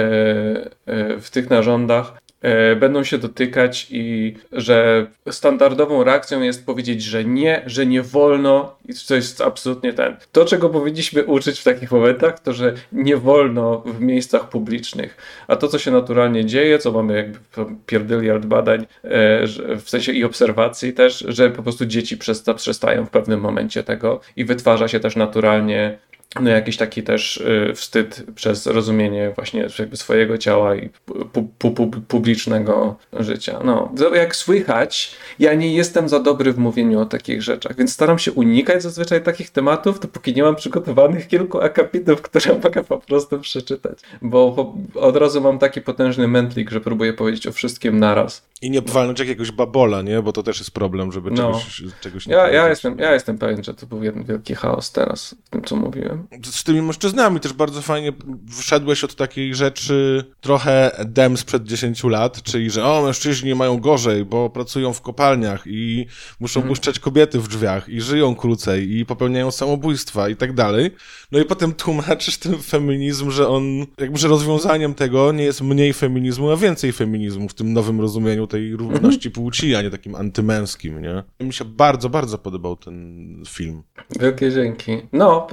e, w tych narządach. E, będą się dotykać i że standardową reakcją jest powiedzieć, że nie, że nie wolno i to jest absolutnie ten. To, czego powinniśmy uczyć w takich momentach, to, że nie wolno w miejscach publicznych. A to, co się naturalnie dzieje, co mamy jakby pierdyliard badań, e, w sensie i obserwacji też, że po prostu dzieci przestają w pewnym momencie tego i wytwarza się też naturalnie no jakiś taki też y, wstyd przez rozumienie właśnie jakby swojego ciała i pu, pu, pu, publicznego życia. No, jak słychać, ja nie jestem za dobry w mówieniu o takich rzeczach, więc staram się unikać zazwyczaj takich tematów, dopóki nie mam przygotowanych kilku akapitów, które mogę po prostu przeczytać, bo od razu mam taki potężny mętlik, że próbuję powiedzieć o wszystkim naraz. I nie walnąć jakiegoś babola, nie? Bo to też jest problem, żeby no. czegoś, czegoś nie ja, ja jestem, ja jestem pewien, że to był jeden wielki chaos teraz w tym, co mówiłem. Z tymi mężczyznami też bardzo fajnie wszedłeś od takiej rzeczy trochę dem sprzed 10 lat, czyli że o, mężczyźni mają gorzej, bo pracują w kopalniach i muszą hmm. puszczać kobiety w drzwiach i żyją krócej i popełniają samobójstwa i tak dalej. No i potem tłumaczysz ten feminizm, że on, jakby, że rozwiązaniem tego nie jest mniej feminizmu, a więcej feminizmu w tym nowym rozumieniu tej równości płci, a nie takim antymęskim, nie? Mi się bardzo, bardzo podobał ten film. Wielkie dzięki. No,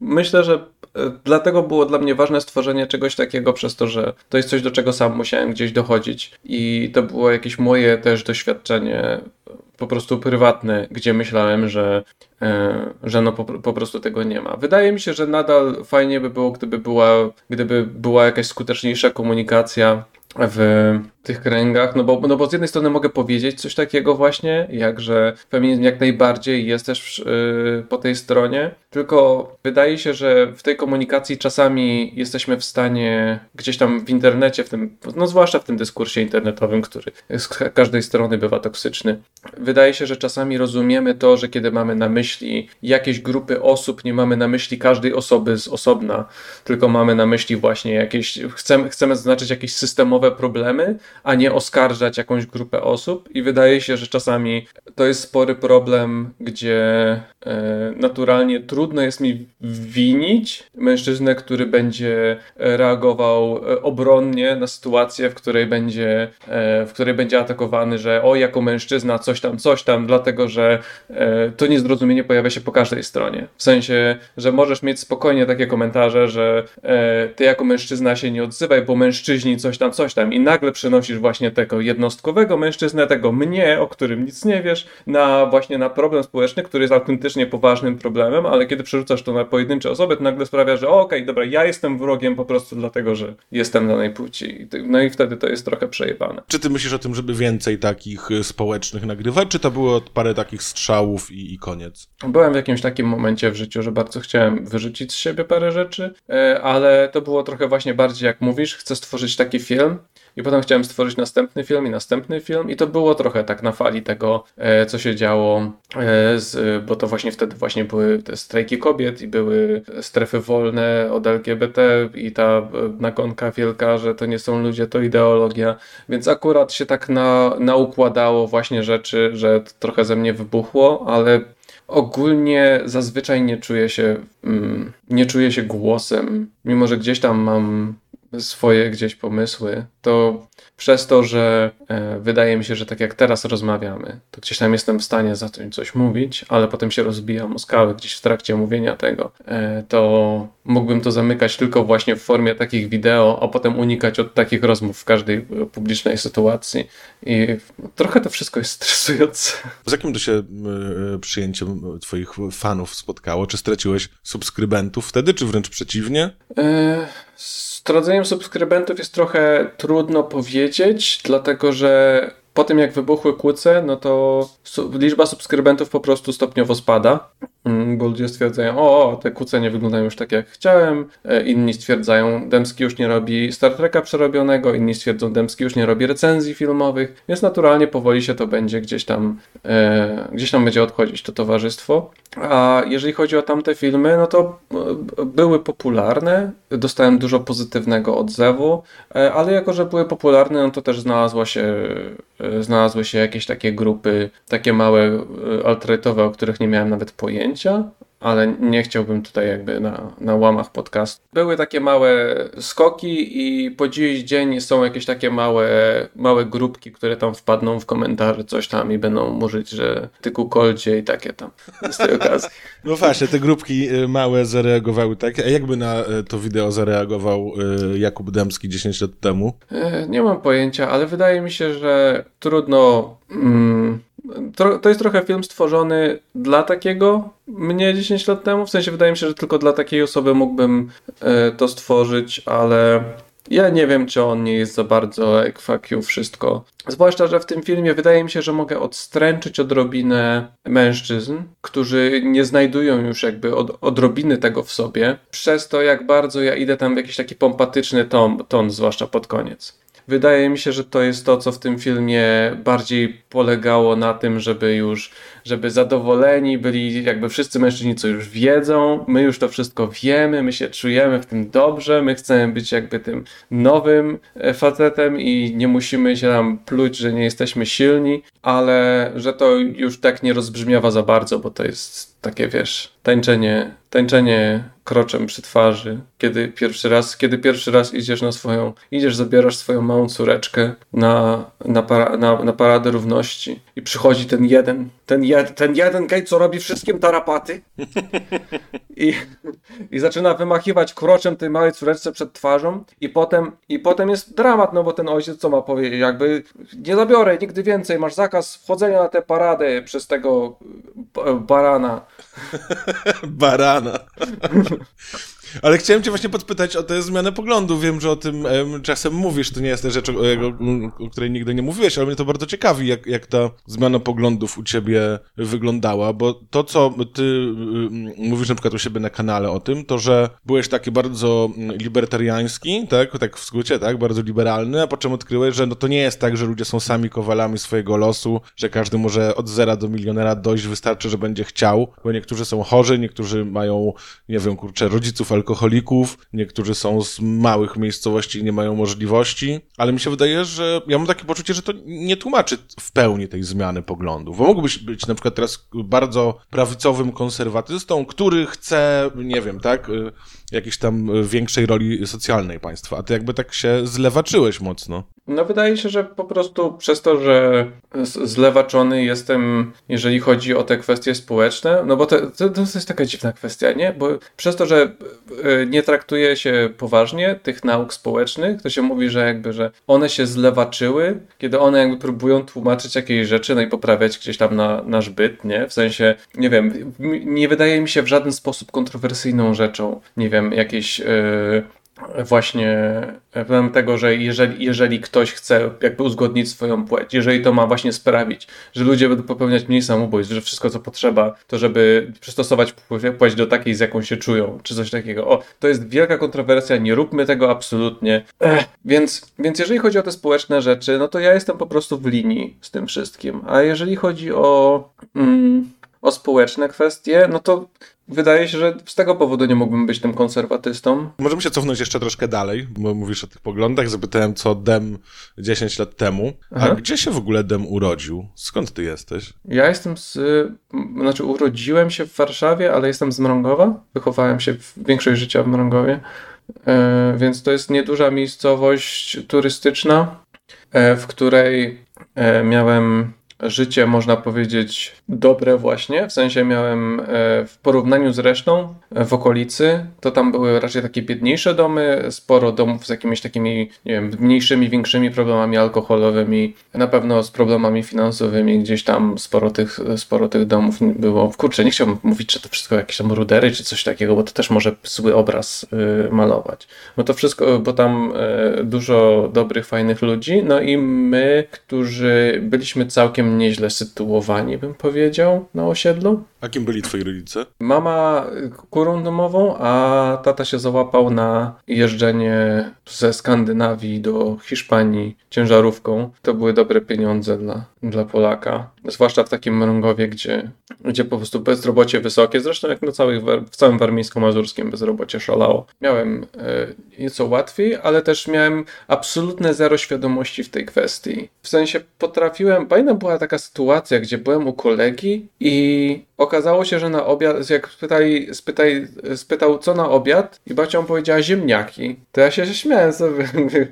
myślę, że e, dlatego było dla mnie ważne stworzenie czegoś takiego przez to, że to jest coś, do czego sam musiałem gdzieś dochodzić i to było jakieś moje też doświadczenie po prostu prywatne, gdzie myślałem, że, e, że no po, po, prostu tego nie ma. Wydaje mi się, że nadal fajnie by było, gdyby była, gdyby była jakaś skuteczniejsza komunikacja w tych kręgach, no bo, no bo z jednej strony mogę powiedzieć coś takiego właśnie, jak że feminizm jak najbardziej jest też yy, po tej stronie, tylko wydaje się, że w tej komunikacji czasami jesteśmy w stanie gdzieś tam w internecie, w tym, no zwłaszcza w tym dyskursie internetowym, który z każdej strony bywa toksyczny, wydaje się, że czasami rozumiemy to, że kiedy mamy na myśli jakieś grupy osób, nie mamy na myśli każdej osoby z osobna, tylko mamy na myśli właśnie jakieś, chcemy, chcemy zaznaczyć jakieś systemowe problemy, a nie oskarżać jakąś grupę osób. I wydaje się, że czasami to jest spory problem, gdzie e, naturalnie trudno jest mi winić mężczyznę, który będzie reagował e, obronnie na sytuację, w której będzie, e, w której będzie atakowany, że o, jako mężczyzna coś tam, coś tam, dlatego że to niezrozumienie pojawia się po każdej stronie. W sensie, że możesz mieć spokojnie takie komentarze, że ty jako mężczyzna się nie odzywaj, bo mężczyźni coś tam, coś tam i nagle przenosisz właśnie tego jednostkowego mężczyznę, tego mnie, o którym nic nie wiesz, na właśnie na problem społeczny, który jest autentycznie poważnym problemem, ale kiedy przerzucasz to na pojedyncze osoby, to nagle sprawia, że okej, okay, dobra, ja jestem wrogiem po prostu dlatego, że jestem danej płci. No i wtedy to jest trochę przejebane. Czy ty myślisz o tym, żeby więcej takich y, społecznych nagrywać, czy to było parę takich strzałów i, i koniec? Byłem w jakimś takim momencie w życiu, że bardzo chciałem wyrzucić z siebie parę rzeczy, e, ale to było trochę właśnie bardziej jak mówisz, chcę stworzyć taki film, i potem chciałem stworzyć następny film i następny film. I to było trochę tak na fali tego, e, co się działo, e, z, bo to właśnie wtedy właśnie były te strajki kobiet i były strefy wolne od LGBT i ta nagonka wielka, że to nie są ludzie, to ideologia, więc akurat się tak na, naukładało właśnie rzeczy, że trochę ze mnie wybuchło, ale ogólnie zazwyczaj nie czuję się, mm, nie czuję się głosem, mimo że gdzieś tam mam swoje gdzieś pomysły, to przez to, że e, wydaje mi się, że tak jak teraz rozmawiamy, to gdzieś tam jestem w stanie zacząć coś mówić, ale potem się rozbijam o skałę gdzieś w trakcie mówienia tego, e, to mógłbym to zamykać tylko właśnie w formie takich wideo, a potem unikać od takich rozmów w każdej publicznej sytuacji. I trochę to wszystko jest stresujące. Z jakim to się przyjęciem twoich fanów spotkało? Czy straciłeś subskrybentów wtedy, czy wręcz przeciwnie? E, z subskrybentów jest trochę trudno powiedzieć, dlatego że po tym jak wybuchły kłóce, no to liczba subskrybentów po prostu stopniowo spada. Mm, bo ludzie stwierdzają, o, te kuce nie wyglądają już tak jak chciałem, e, inni stwierdzają, Dębski już nie robi Star Treka przerobionego, inni stwierdzą, Dębski już nie robi recenzji filmowych, więc naturalnie powoli się to będzie gdzieś tam, e, gdzieś tam będzie odchodzić to towarzystwo. A jeżeli chodzi o tamte filmy, no to e, były popularne, dostałem dużo pozytywnego odzewu, e, ale jako, że były popularne, no to też znalazła się, znalazły się jakieś takie grupy, takie małe alternatowe, o których nie miałem nawet pojęcia, ale nie chciałbym tutaj jakby na, na łamach podcastu. Były takie małe skoki i po dziś dzień są jakieś takie małe, małe grupki, które tam wpadną w komentarze coś tam i będą mówić, że ty kukoldzie i takie tam z tej okazji. No właśnie, te grupki y, małe zareagowały tak. A jakby na y, to wideo zareagował y, Jakub Dębski 10 lat temu? E, nie mam pojęcia, ale wydaje mi się, że trudno... Mm, to jest trochę film stworzony dla takiego mnie 10 lat temu. W sensie wydaje mi się, że tylko dla takiej osoby mógłbym e, to stworzyć, ale ja nie wiem, czy on nie jest za bardzo jak fuck you wszystko. Zwłaszcza, że w tym filmie wydaje mi się, że mogę odstręczyć odrobinę mężczyzn, którzy nie znajdują już jakby od, odrobiny tego w sobie, przez to jak bardzo ja idę tam w jakiś taki pompatyczny ton, ton zwłaszcza pod koniec. Wydaje mi się, że to jest to, co w tym filmie bardziej polegało na tym, żeby już, żeby zadowoleni byli jakby wszyscy mężczyźni, co już wiedzą, my już to wszystko wiemy, my się czujemy w tym dobrze, my chcemy być jakby tym nowym e, facetem i nie musimy się tam pluć, że nie jesteśmy silni, ale że to już tak nie rozbrzmiewa za bardzo, bo to jest takie, wiesz, tańczenie, tańczenie kroczem przy twarzy, kiedy pierwszy raz, kiedy pierwszy raz idziesz na swoją, idziesz, zabierasz swoją małą córeczkę na, na, para, na, na paradę równości i przychodzi ten jeden, ten, jed, ten jeden gej, co robi wszystkim tarapaty i, i zaczyna wymachiwać kroczem tej małej córeczce przed twarzą i potem, i potem jest dramat, no bo ten ojciec co ma powiedzieć, jakby nie zabiorę nigdy więcej, masz zakaz wchodzenia na tę paradę przez tego barana. Barana. Ale chciałem cię właśnie podpytać o tę zmianę poglądu. Wiem, że o tym em, czasem mówisz, to nie jest rzecz, o, o, której nigdy nie mówiłeś, ale mnie to bardzo ciekawi, jak, jak ta zmiana poglądów u ciebie wyglądała, bo to, co ty y, mówisz na przykład u siebie na kanale o tym, to, że byłeś taki bardzo libertariański, tak, tak w skrócie, tak, bardzo liberalny, a po czym odkryłeś, że no to nie jest tak, że ludzie są sami kowalami swojego losu, że każdy może od zera do milionera dojść, wystarczy, że będzie chciał, bo niektórzy są chorzy, niektórzy mają, nie wiem, kurczę, rodziców alkoholików, niektórzy są z małych miejscowości i nie mają możliwości, ale mi się wydaje, że ja mam takie poczucie, że to nie tłumaczy w pełni tej zmiany poglądów, bo mógłbyś być na przykład teraz bardzo prawicowym konserwatystą, który chce, nie wiem, tak, y, jakiejś tam większej roli socjalnej państwa, a ty jakby tak się zlewaczyłeś mocno. No wydaje się, że po prostu przez to, że zlewaczony jestem, jeżeli chodzi o te kwestie społeczne, no bo to, to, to jest taka dziwna kwestia, nie? Bo przez to, że e, nie traktuje się poważnie tych nauk społecznych, to się mówi, że jakby, że one się zlewaczyły, kiedy one jakby próbują tłumaczyć jakieś rzeczy, no i poprawiać gdzieś tam na nasz byt, nie? W sensie, nie wiem, nie wydaje mi się w żaden sposób kontrowersyjną rzeczą, nie wiem, jakieś... Yy, właśnie problem tego, że jeżeli, jeżeli ktoś chce jakby uzgodnić swoją płeć, jeżeli to ma właśnie sprawić, że ludzie będą popełniać mniej samobójstw, że wszystko co potrzeba, to żeby przystosować płeć do takiej, z jaką się czują, czy coś takiego. O, to jest wielka kontrowersja, nie róbmy tego absolutnie. Ech, więc, więc jeżeli chodzi o te społeczne rzeczy, no to ja jestem po prostu w linii z tym wszystkim. A jeżeli chodzi o... Mm, o społeczne kwestie, no to wydaje się, że z tego powodu nie mógłbym być tym konserwatystą. Możemy się cofnąć jeszcze troszkę dalej, bo mówisz o tych poglądach. Zapytałem, co Dem 10 lat temu. Aha. A gdzie się w ogóle Dem urodził? Skąd ty jesteś? Ja jestem z... Znaczy urodziłem się w Warszawie, ale jestem z Mrągowa. Wychowałem się w większość życia w Mrągowie. E, więc to jest nieduża miejscowość turystyczna, e, w której e, miałem życie, można powiedzieć, dobre właśnie. W sensie miałem e, w porównaniu z resztą e, w okolicy, to tam były raczej takie biedniejsze domy, sporo domów z jakimiś takimi, nie wiem, mniejszymi, większymi problemami alkoholowymi, na pewno z problemami finansowymi, gdzieś tam sporo tych, sporo tych domów było. Kurczę, nie chciałbym mówić, że to wszystko jakieś tam rudery czy coś takiego, bo to też może zły obraz y, malować. Bo to wszystko, bo tam y, dużo dobrych, fajnych ludzi, no i my, którzy byliśmy całkiem nieźle sytuowani, bym powiedział, na osiedlu. A kim byli twoi rodzice? Mama kurą domową, a tata się załapał na jeżdżenie ze Skandynawii do Hiszpanii ciężarówką. To były dobre pieniądze dla, dla Polaka. Zwłaszcza w takim Mrągowie, gdzie, gdzie po prostu bezrobocie wysokie. Zresztą jak na całych, w całym warmińsko-mazurskim bezrobocie szalało. Miałem e, nieco łatwiej, ale też miałem absolutne zero świadomości w tej kwestii. W sensie potrafiłem, pamiętam była taka sytuacja, gdzie byłem u kolegi i okazało się, że na obiad, jak spytali, spytaj, spytał co na obiad i babcia powiedziała ziemniaki, to ja się śmiałem sobie,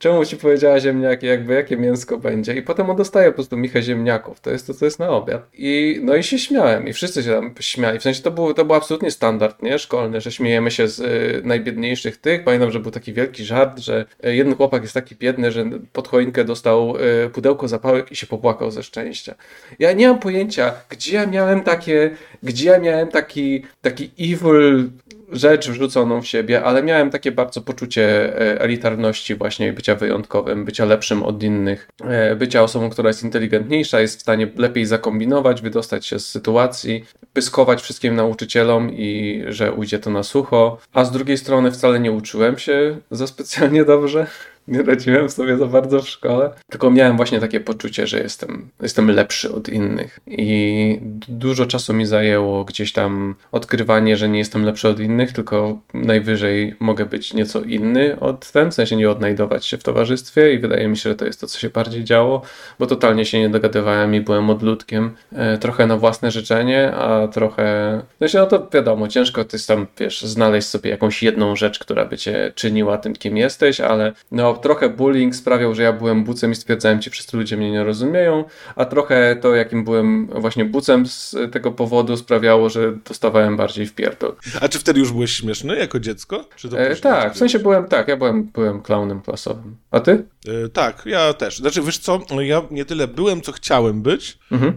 czemu ci powiedziała ziemniaki, jakby jakie mięsko będzie. I potem on dostaje po prostu michę ziemniaków. To jest to, co jest na obiad. I no i się śmiałem. I wszyscy się tam śmiali. W sensie to był, to był absolutnie standard, nie? Szkolny, że śmiejemy się z y, najbiedniejszych tych. Pamiętam, że był taki wielki żart, że y, jeden chłopak jest taki biedny, że pod choinkę dostał y, pudełko zapałek i się popłakał ze szczęścia. Ja nie mam pojęcia, gdzie ja miałem takie, gdzie ja miałem taki, taki evil rzecz wrzuconą w siebie, ale miałem takie bardzo poczucie e, elitarności właśnie bycia wyjątkowym, bycia lepszym od innych, e, bycia osobą, która jest inteligentniejsza, jest w stanie lepiej zakombinować, wydostać się z sytuacji, pyskować wszystkim nauczycielom i że ujdzie to na sucho, a z drugiej strony wcale nie uczyłem się za specjalnie dobrze nie radziłem sobie za bardzo w szkole, tylko miałem właśnie takie poczucie, że jestem, jestem lepszy od innych. I dużo czasu mi zajęło gdzieś tam odkrywanie, że nie jestem lepszy od innych, tylko najwyżej mogę być nieco inny od ten, w sensie nie odnajdować się w towarzystwie i wydaje mi się, że to jest to, co się bardziej działo, bo totalnie się nie dogadywałem i byłem odludkiem, e, trochę na własne życzenie, a trochę, no się, no to wiadomo, ciężko ty tam, wiesz, znaleźć sobie jakąś jedną rzecz, która by cię czyniła tym, kim jesteś, ale no trochę bullying sprawiał, że ja byłem bucem i stwierdzałem ci, wszyscy ludzie mnie nie rozumieją, a trochę to, jakim byłem właśnie bucem z tego powodu sprawiało, że dostawałem bardziej w pierdol. A czy wtedy już byłeś śmieszny jako dziecko? E, tak, w sensie byłem, tak, ja byłem, byłem klaunem klasowym. A ty? E, tak, ja też. Znaczy, wiesz co, ja nie tyle byłem, co chciałem być. Mhm.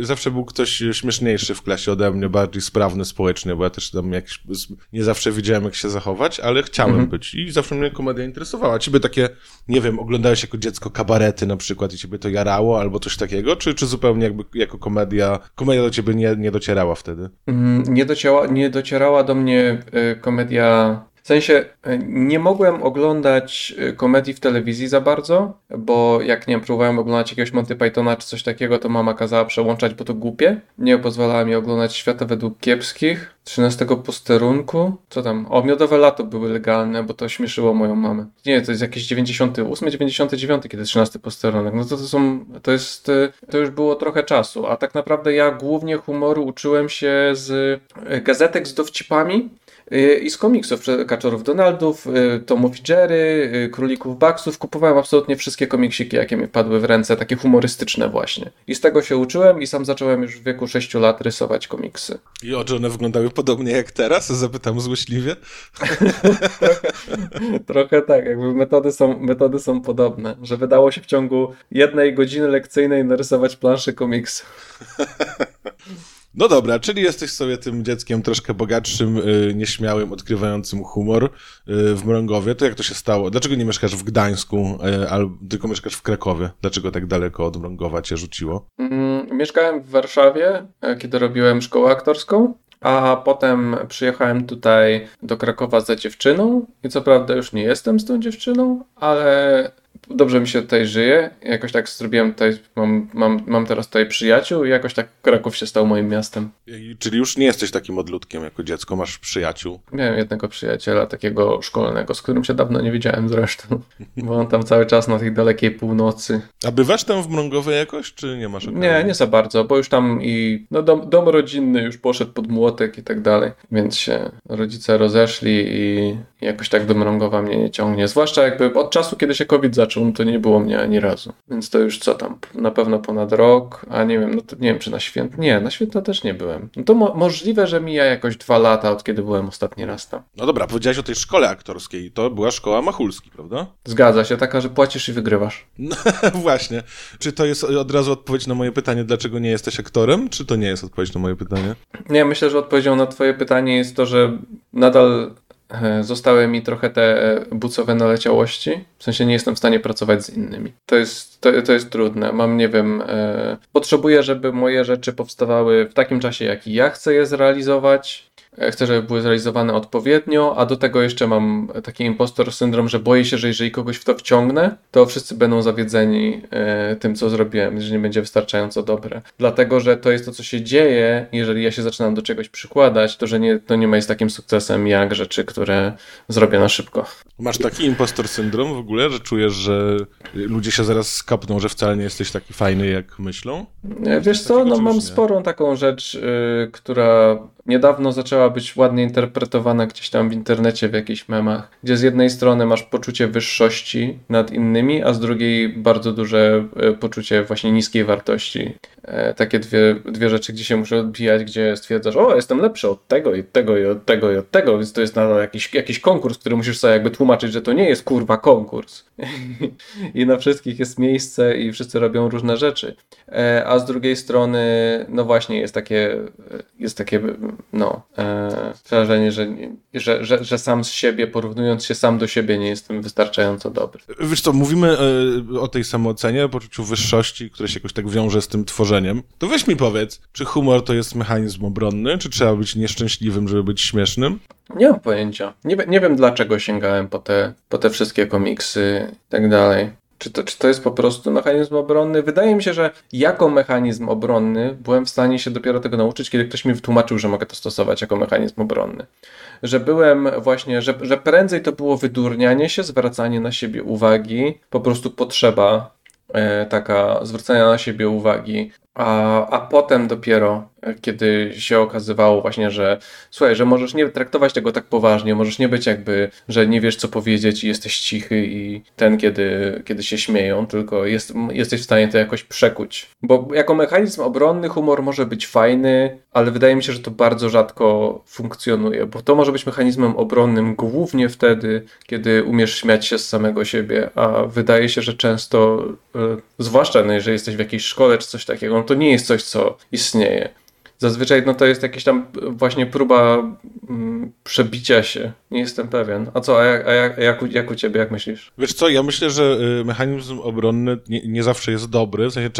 E, zawsze był ktoś śmieszniejszy w klasie ode mnie, bardziej sprawny społecznie, bo ja też tam jakiś, nie zawsze wiedziałem, jak się zachować, ale chciałem mhm. być i zawsze mnie komedia interesowała ciebie takie, nie wiem, oglądałeś jako dziecko kabarety na przykład i ciebie to jarało albo coś takiego, czy, czy zupełnie jakby jako komedia, komedia do ciebie nie, nie docierała wtedy? Mm, nie, docierała, nie docierała do mnie y, komedia w sensie y, nie mogłem oglądać y, komedii w telewizji za bardzo, bo jak nie wiem, próbowałem oglądać jakiegoś Monty Pythona czy coś takiego, to mama kazała przełączać, bo to głupie. Nie pozwalała mi oglądać świata według kiepskich. 13 posterunku. Co tam? O, miodowe lato były legalne, bo to śmieszyło moją mamę. Nie, to jest jakieś 98, 99, kiedy 13 posterunek. No to, to są, to jest, to już było trochę czasu. A tak naprawdę ja głównie humoru uczyłem się z gazetek z dowcipami i z komiksów, Kaczorów Donaldów, y, Tomów Jerry, y, Królików Bugsów. Kupowałem absolutnie wszystkie komiksiki, jakie mi padły w ręce, takie humorystyczne właśnie. I z tego się uczyłem i sam zacząłem już w wieku 6 lat rysować komiksy. I oczy one wyglądały podobnie jak teraz? Zapytam złośliwie. trochę, trochę tak, jakby metody są, metody są podobne, że wydało się w ciągu jednej godziny lekcyjnej narysować planszę komiksu. No dobra, czyli jesteś sobie tym dzieckiem troszkę bogatszym, yy, nieśmiałym, odkrywającym humor yy, w Mrągowie. To jak to się stało? Dlaczego nie mieszkasz w Gdańsku, yy, tylko mieszkasz w Krakowie? Dlaczego tak daleko od Mrągowa cię rzuciło? Mm, mieszkałem w Warszawie, kiedy robiłem szkołę aktorską. A potem przyjechałem tutaj do Krakowa za dziewczyną i co prawda już nie jestem z tą dziewczyną, ale dobrze mi się tutaj żyje. Jakoś tak zrobiłem tutaj, mam, mam, mam teraz tutaj przyjaciół i jakoś tak Kraków się stał moim miastem. Czyli już nie jesteś takim odludkiem jako dziecko, masz przyjaciół? Miałem jednego przyjaciela, takiego szkolnego, z którym się dawno nie widziałem zresztą, bo on tam cały czas na tej dalekiej północy. A bywasz tam w Mrągowej jakoś, czy nie masz okazji? Nie, nie za bardzo, bo już tam i no, dom, dom rodzinny już poszedł pod młotek i tak dalej, więc się rodzice rozeszli i jakoś tak do Mrągowa mnie nie ciągnie. Zwłaszcza jakby od czasu, kiedy się COVID zaczął, no to nie było mnie ani razu. Więc to już co tam, na pewno ponad rok, a nie wiem, no to nie wiem czy na święta. Nie, na święta też nie byłem. No to mo możliwe, że mija jakoś dwa lata od kiedy byłem ostatni raz tam. No dobra, powiedziałeś o tej szkole aktorskiej. To była szkoła Machulski, prawda? Zgadza się, taka, że płacisz i wygrywasz. No właśnie. Czy to jest od razu odpowiedź na moje pytanie, dlaczego nie jesteś aktorem, czy to nie jest odpowiedź na moje pytanie? Nie, myślę, że odpowiedzią na twoje pytanie jest to, że nadal zostały mi trochę te bucowe naleciałości. W sensie nie jestem w stanie pracować z innymi. To jest, to, to jest trudne. Mam, nie wiem, e, potrzebuję, żeby moje rzeczy powstawały w takim czasie, jaki ja chcę je zrealizować. E, chcę, żeby były zrealizowane odpowiednio, a do tego jeszcze mam taki impostor syndrom, że boję się, że jeżeli kogoś w to wciągnę, to wszyscy będą zawiedzeni e, tym, co zrobiłem, że nie będzie wystarczająco dobre. Dlatego, że to jest to, co się dzieje, jeżeli ja się zaczynam do czegoś przykładać, to że nie, to nie ma jest takim sukcesem jak rzeczy, które zrobię na szybko. Masz taki impostor syndrom w ogóle, że czujesz, że ludzie się zaraz skapną, że wcale nie jesteś taki fajny, jak myślą? Wiesz co, no mam sporą taką rzecz, yy, która niedawno zaczęła być ładnie interpretowana gdzieś tam w internecie, w jakichś memach, gdzie z jednej strony masz poczucie wyższości nad innymi, a z drugiej bardzo duże e, poczucie właśnie niskiej wartości. E, takie dwie, dwie rzeczy, gdzie się muszę odbijać, gdzie stwierdzasz, o, jestem lepszy od tego i tego i od tego i od tego, więc to jest nadal jakiś, jakiś konkurs, który musisz sobie jakby tłumaczyć, że to nie jest kurwa konkurs. I na wszystkich jest miejsce i wszyscy robią różne rzeczy. E, a z drugiej strony, no właśnie, jest takie, jest takie no, e, wrażenie, że, że, że, że sam z siebie, porównując się sam do siebie, nie jestem wystarczająco dobry. Wiesz co, mówimy e, o tej samoocenie, poczuciu wyższości, które się jakoś tak wiąże z tym tworzeniem. To weź mi powiedz, czy humor to jest mechanizm obronny, czy trzeba być nieszczęśliwym, żeby być śmiesznym? Nie mam pojęcia. Nie, nie wiem, dlaczego sięgałem po te, po te wszystkie komiksy i tak dalej. Czy to, czy to jest po prostu mechanizm obronny? Wydaje mi się, że jako mechanizm obronny byłem w stanie się dopiero tego nauczyć, kiedy ktoś mi wytłumaczył, że mogę to stosować jako mechanizm obronny. Że byłem właśnie, że, że prędzej to było wydurnianie się, zwracanie na siebie uwagi, po prostu potrzeba e, taka zwracania na siebie uwagi, a, a potem dopiero kiedy się okazywało właśnie, że słuchaj, że możesz nie traktować tego tak poważnie, możesz nie być jakby, że nie wiesz co powiedzieć i jesteś cichy i ten, kiedy, kiedy się śmieją, tylko jest, jesteś w stanie to jakoś przekuć. Bo jako mechanizm obronny humor może być fajny, ale wydaje mi się, że to bardzo rzadko funkcjonuje, bo to może być mechanizmem obronnym głównie wtedy, kiedy umiesz śmiać się z samego siebie, a wydaje się, że często, yy, zwłaszcza no, jeżeli jesteś w jakiejś szkole czy coś takiego, no to nie jest coś, co istnieje. Zazwyczaj no to jest jakaś tam właśnie próba mm, przebicia się Nie jestem pewien. A co, a jak, a jak, jak, u, jak u ciebie, jak myślisz? Wiesz co, ja myślę, że y, mechanizm obronny nie, nie zawsze jest dobry, w sensie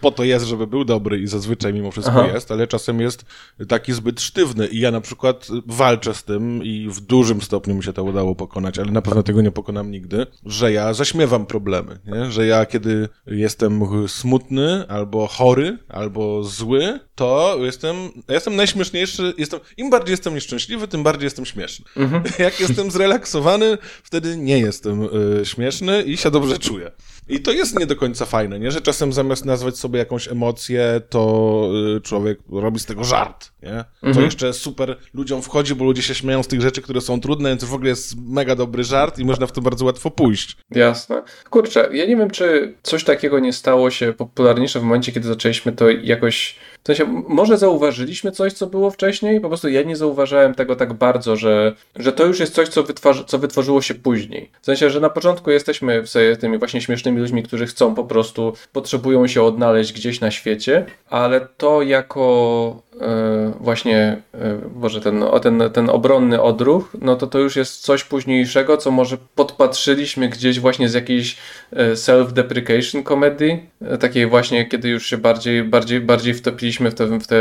po to jest, żeby był dobry i zazwyczaj mimo wszystko Aha. jest, ale czasem jest taki zbyt sztywny i ja na przykład walczę z tym i w dużym stopniu mi się to udało pokonać, ale na pewno tego nie pokonam nigdy, że ja zaśmiewam problemy, nie? że ja kiedy jestem smutny albo chory, albo zły, to jestem, jestem najśmieszniejszy, jestem, im bardziej jestem nieszczęśliwy, tym bardziej jestem śmieszny. Mhm. Jak jestem zrelaksowany, wtedy nie jestem y, śmieszny i się dobrze czuję. I to jest nie do końca fajne, nie? Że czasem zamiast nazwać sobie jakąś emocję, to y, człowiek robi z tego żart, nie? To mhm. jeszcze super ludziom wchodzi, bo ludzie się śmieją z tych rzeczy, które są trudne, więc w ogóle jest mega dobry żart i można w to bardzo łatwo pójść. Jasne. Kurczę, ja nie wiem, czy coś takiego nie stało się popularniejsze w momencie, kiedy zaczęliśmy to jakoś w sensie, może zauważyliśmy coś, co było wcześniej, po prostu ja nie zauważałem tego tak bardzo, że, że to już jest coś, co, wytwarzy, co wytworzyło się później. W sensie, że na początku jesteśmy w tymi właśnie śmiesznymi ludźmi, którzy chcą po prostu, potrzebują się odnaleźć gdzieś na świecie, ale to jako e, właśnie, e, Boże, ten, ten, ten obronny odruch, no to to już jest coś późniejszego, co może podpatrzyliśmy gdzieś właśnie z jakiejś e, self-deprecation komedii, takiej właśnie, kiedy już się bardziej, bardziej, bardziej wtopiliśmy w te, w te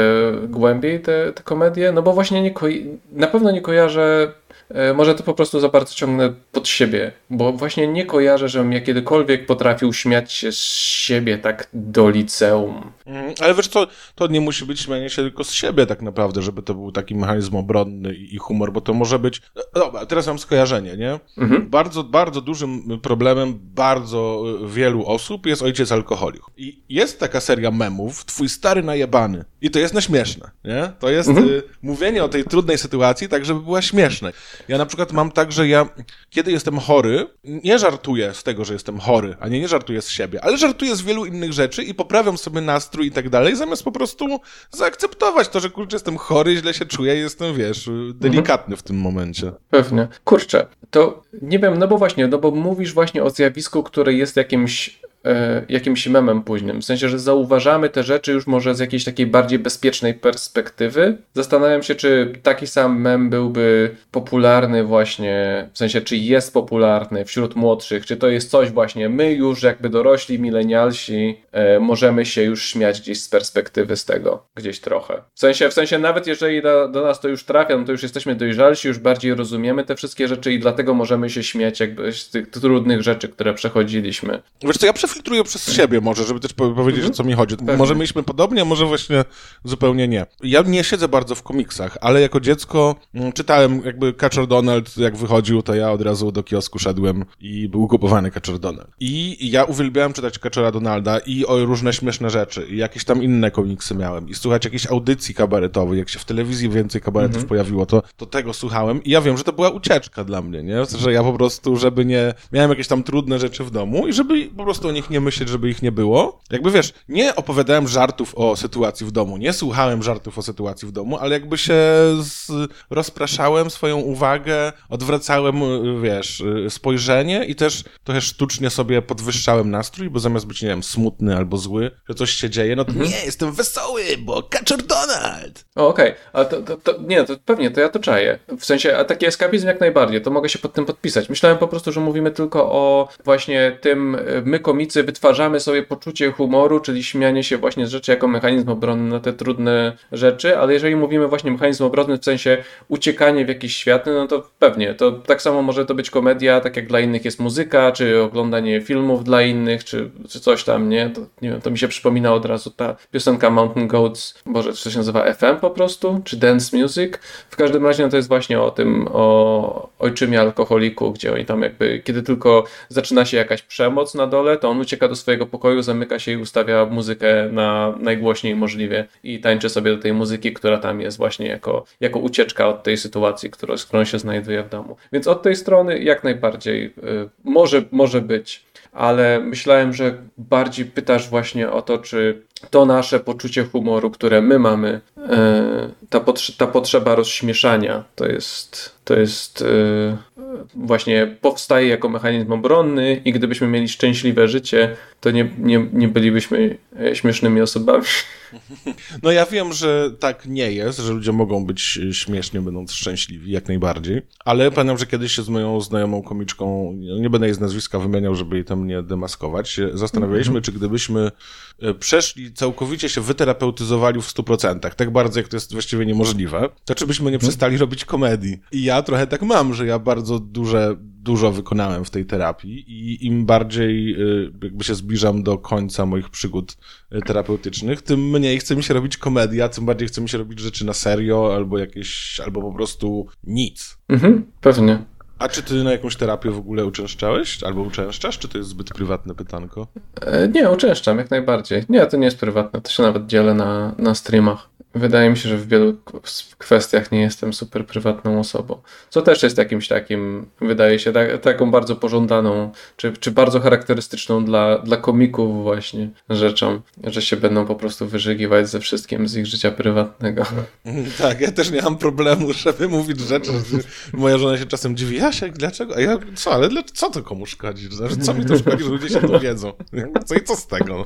głębiej, te, te komedie, no bo właśnie nie na pewno nie kojarzę E, może to po prostu za bardzo ciągnę pod siebie, bo właśnie nie kojarzę, żebym ja kiedykolwiek potrafił śmiać się z siebie tak do liceum. Mm, ale wiesz co, to nie musi być śmianie się tylko z siebie tak naprawdę, żeby to był taki mechanizm obronny i humor, bo to może być... E, dobra, teraz mam skojarzenie, nie? Mhm. Bardzo, bardzo dużym problemem bardzo wielu osób jest ojciec alkoholik. I jest taka seria memów, twój stary najebany. I to jest naśmieszne, nie? To jest mhm. y, mówienie o tej trudnej sytuacji tak, żeby była śmieszna. Ja na przykład mam tak, że ja, kiedy jestem chory, nie żartuję z tego, że jestem chory, a nie, nie żartuję z siebie, ale żartuję z wielu innych rzeczy i poprawiam sobie nastrój i tak dalej, zamiast po prostu zaakceptować to, że kurczę, jestem chory, źle się czuję i jestem, wiesz, delikatny w tym momencie. Pewnie. Kurczę, to nie wiem, no bo właśnie, no bo mówisz właśnie o zjawisku, które jest jakimś jakimś memem późnym. W sensie, że zauważamy te rzeczy już może z jakiejś takiej bardziej bezpiecznej perspektywy. Zastanawiam się, czy taki sam mem byłby popularny właśnie, w sensie, czy jest popularny wśród młodszych, czy to jest coś właśnie, my już jakby dorośli, milenialsi, e, możemy się już śmiać gdzieś z perspektywy z tego, gdzieś trochę. W sensie, w sensie nawet jeżeli do, do nas to już trafia, no to już jesteśmy dojrzalsi, już bardziej rozumiemy te wszystkie rzeczy i dlatego możemy się śmiać jakby z tych trudnych rzeczy, które przechodziliśmy. Wiesz co, ja przefiltruję przez siebie może, żeby też powiedzieć, mhm. o co mi chodzi. Pewnie. Może mieliśmy podobnie, a może właśnie zupełnie nie. Ja nie siedzę bardzo w komiksach, ale jako dziecko mm, czytałem jakby Catcher Donald, jak wychodził, to ja od razu do kiosku szedłem i był kupowany Catcher Donald. I ja uwielbiałem czytać Catchera Donalda i o różne śmieszne rzeczy i jakieś tam inne komiksy miałem i słuchać jakiejś audycji kabaretowej, jak się w telewizji więcej kabaretów mhm. pojawiło, to, to tego słuchałem i ja wiem, że to była ucieczka dla mnie, nie? Że ja po prostu, żeby nie... Miałem jakieś tam trudne rzeczy w domu i żeby po prostu o nich nie myśleć żeby ich nie było. Jakby wiesz, nie opowiadałem żartów o sytuacji w domu, nie słuchałem żartów o sytuacji w domu, ale jakby się z... rozpraszałem swoją uwagę, odwracałem, wiesz, spojrzenie i też trochę sztucznie sobie podwyższałem nastrój, bo zamiast być, nie wiem, smutny albo zły, że coś się dzieje, no to mhm. nie, jestem wesoły, bo Catcher Donald! Okej, okay. a to, to, to, nie, to pewnie, to ja to czaję. W sensie, a taki eskapizm jak najbardziej, to mogę się pod tym podpisać. Myślałem po prostu, że mówimy tylko o właśnie tym, my komicy wytwarzamy sobie poczucie humoru, czyli śmianie się właśnie z rzeczy jako mechanizm obronny na te trudne rzeczy, ale jeżeli mówimy właśnie mechanizm obronny w sensie uciekanie w jakiś świat, no to pewnie, to tak samo może to być komedia, tak jak dla innych jest muzyka, czy oglądanie filmów dla innych, czy, czy coś tam, nie? To, nie wiem, to mi się przypomina od razu ta piosenka Mountain Goats, Boże, czy to się nazywa FM po prostu, czy Dance Music. W każdym razie no to jest właśnie o tym, o ojczymie alkoholiku, gdzie oni tam jakby, kiedy tylko zaczyna się jakaś przemoc na dole, to on ucieka do swojego pokoju, zamyka się i ustawia muzykę na najgłośniej możliwie i tańczy sobie do tej muzyki, która tam jest właśnie jako, jako ucieczka od tej sytuacji, którą, z którą się znajduje w domu. Więc od tej strony jak najbardziej y, może, może być ale myślałem, że bardziej pytasz właśnie o to, czy to nasze poczucie humoru, które my mamy, e, ta, potrze ta potrzeba rozśmieszania, to jest, to jest e, właśnie powstaje jako mechanizm obronny i gdybyśmy mieli szczęśliwe życie, to nie, nie, nie bylibyśmy śmiesznymi osobami. No ja wiem, że tak nie jest, że ludzie mogą być śmiesznie, będąc szczęśliwi, jak najbardziej, ale pamiętam, że kiedyś się z moją znajomą komiczką, nie będę jej z nazwiska wymieniał, żeby jej tam nie demaskować, zastanawialiśmy, mm -hmm. czy gdybyśmy e, przeszli, całkowicie się wyterapeutyzowali w 100%, tak bardzo jak to jest właściwie niemożliwe, to czy byśmy nie mhm. przestali robić komedii. I ja trochę tak mam, że ja bardzo duże, dużo wykonałem w tej terapii i im bardziej y, jakby się zbliżam do końca moich przygód y, terapeutycznych, tym mniej chce mi się robić komedia, tym bardziej chce mi się robić rzeczy na serio albo jakieś, albo po prostu nic. Mhm, pewnie. A czy ty na jakąś terapię w ogóle uczęszczałeś? Albo uczęszczasz? Czy to jest zbyt prywatne pytanko? E, nie, uczęszczam jak najbardziej. Nie, to nie jest prywatne. To się nawet dzielę na, na streamach. Wydaje mi się, że w wielu kwestiach nie jestem super prywatną osobą. Co też jest jakimś takim, wydaje się, tak, taką bardzo pożądaną, czy, czy bardzo charakterystyczną dla, dla komików właśnie rzeczą, że się będą po prostu wyżygiwać ze wszystkim z ich życia prywatnego. Tak, ja też nie mam problemu, żeby mówić rzeczy. Moja żona się czasem dziwi, Jasiek, dlaczego? A ja, co, ale dla, co to komu szkodzi? Co mi to szkodzi, że ludzie się dowiedzą? Co i co z tego?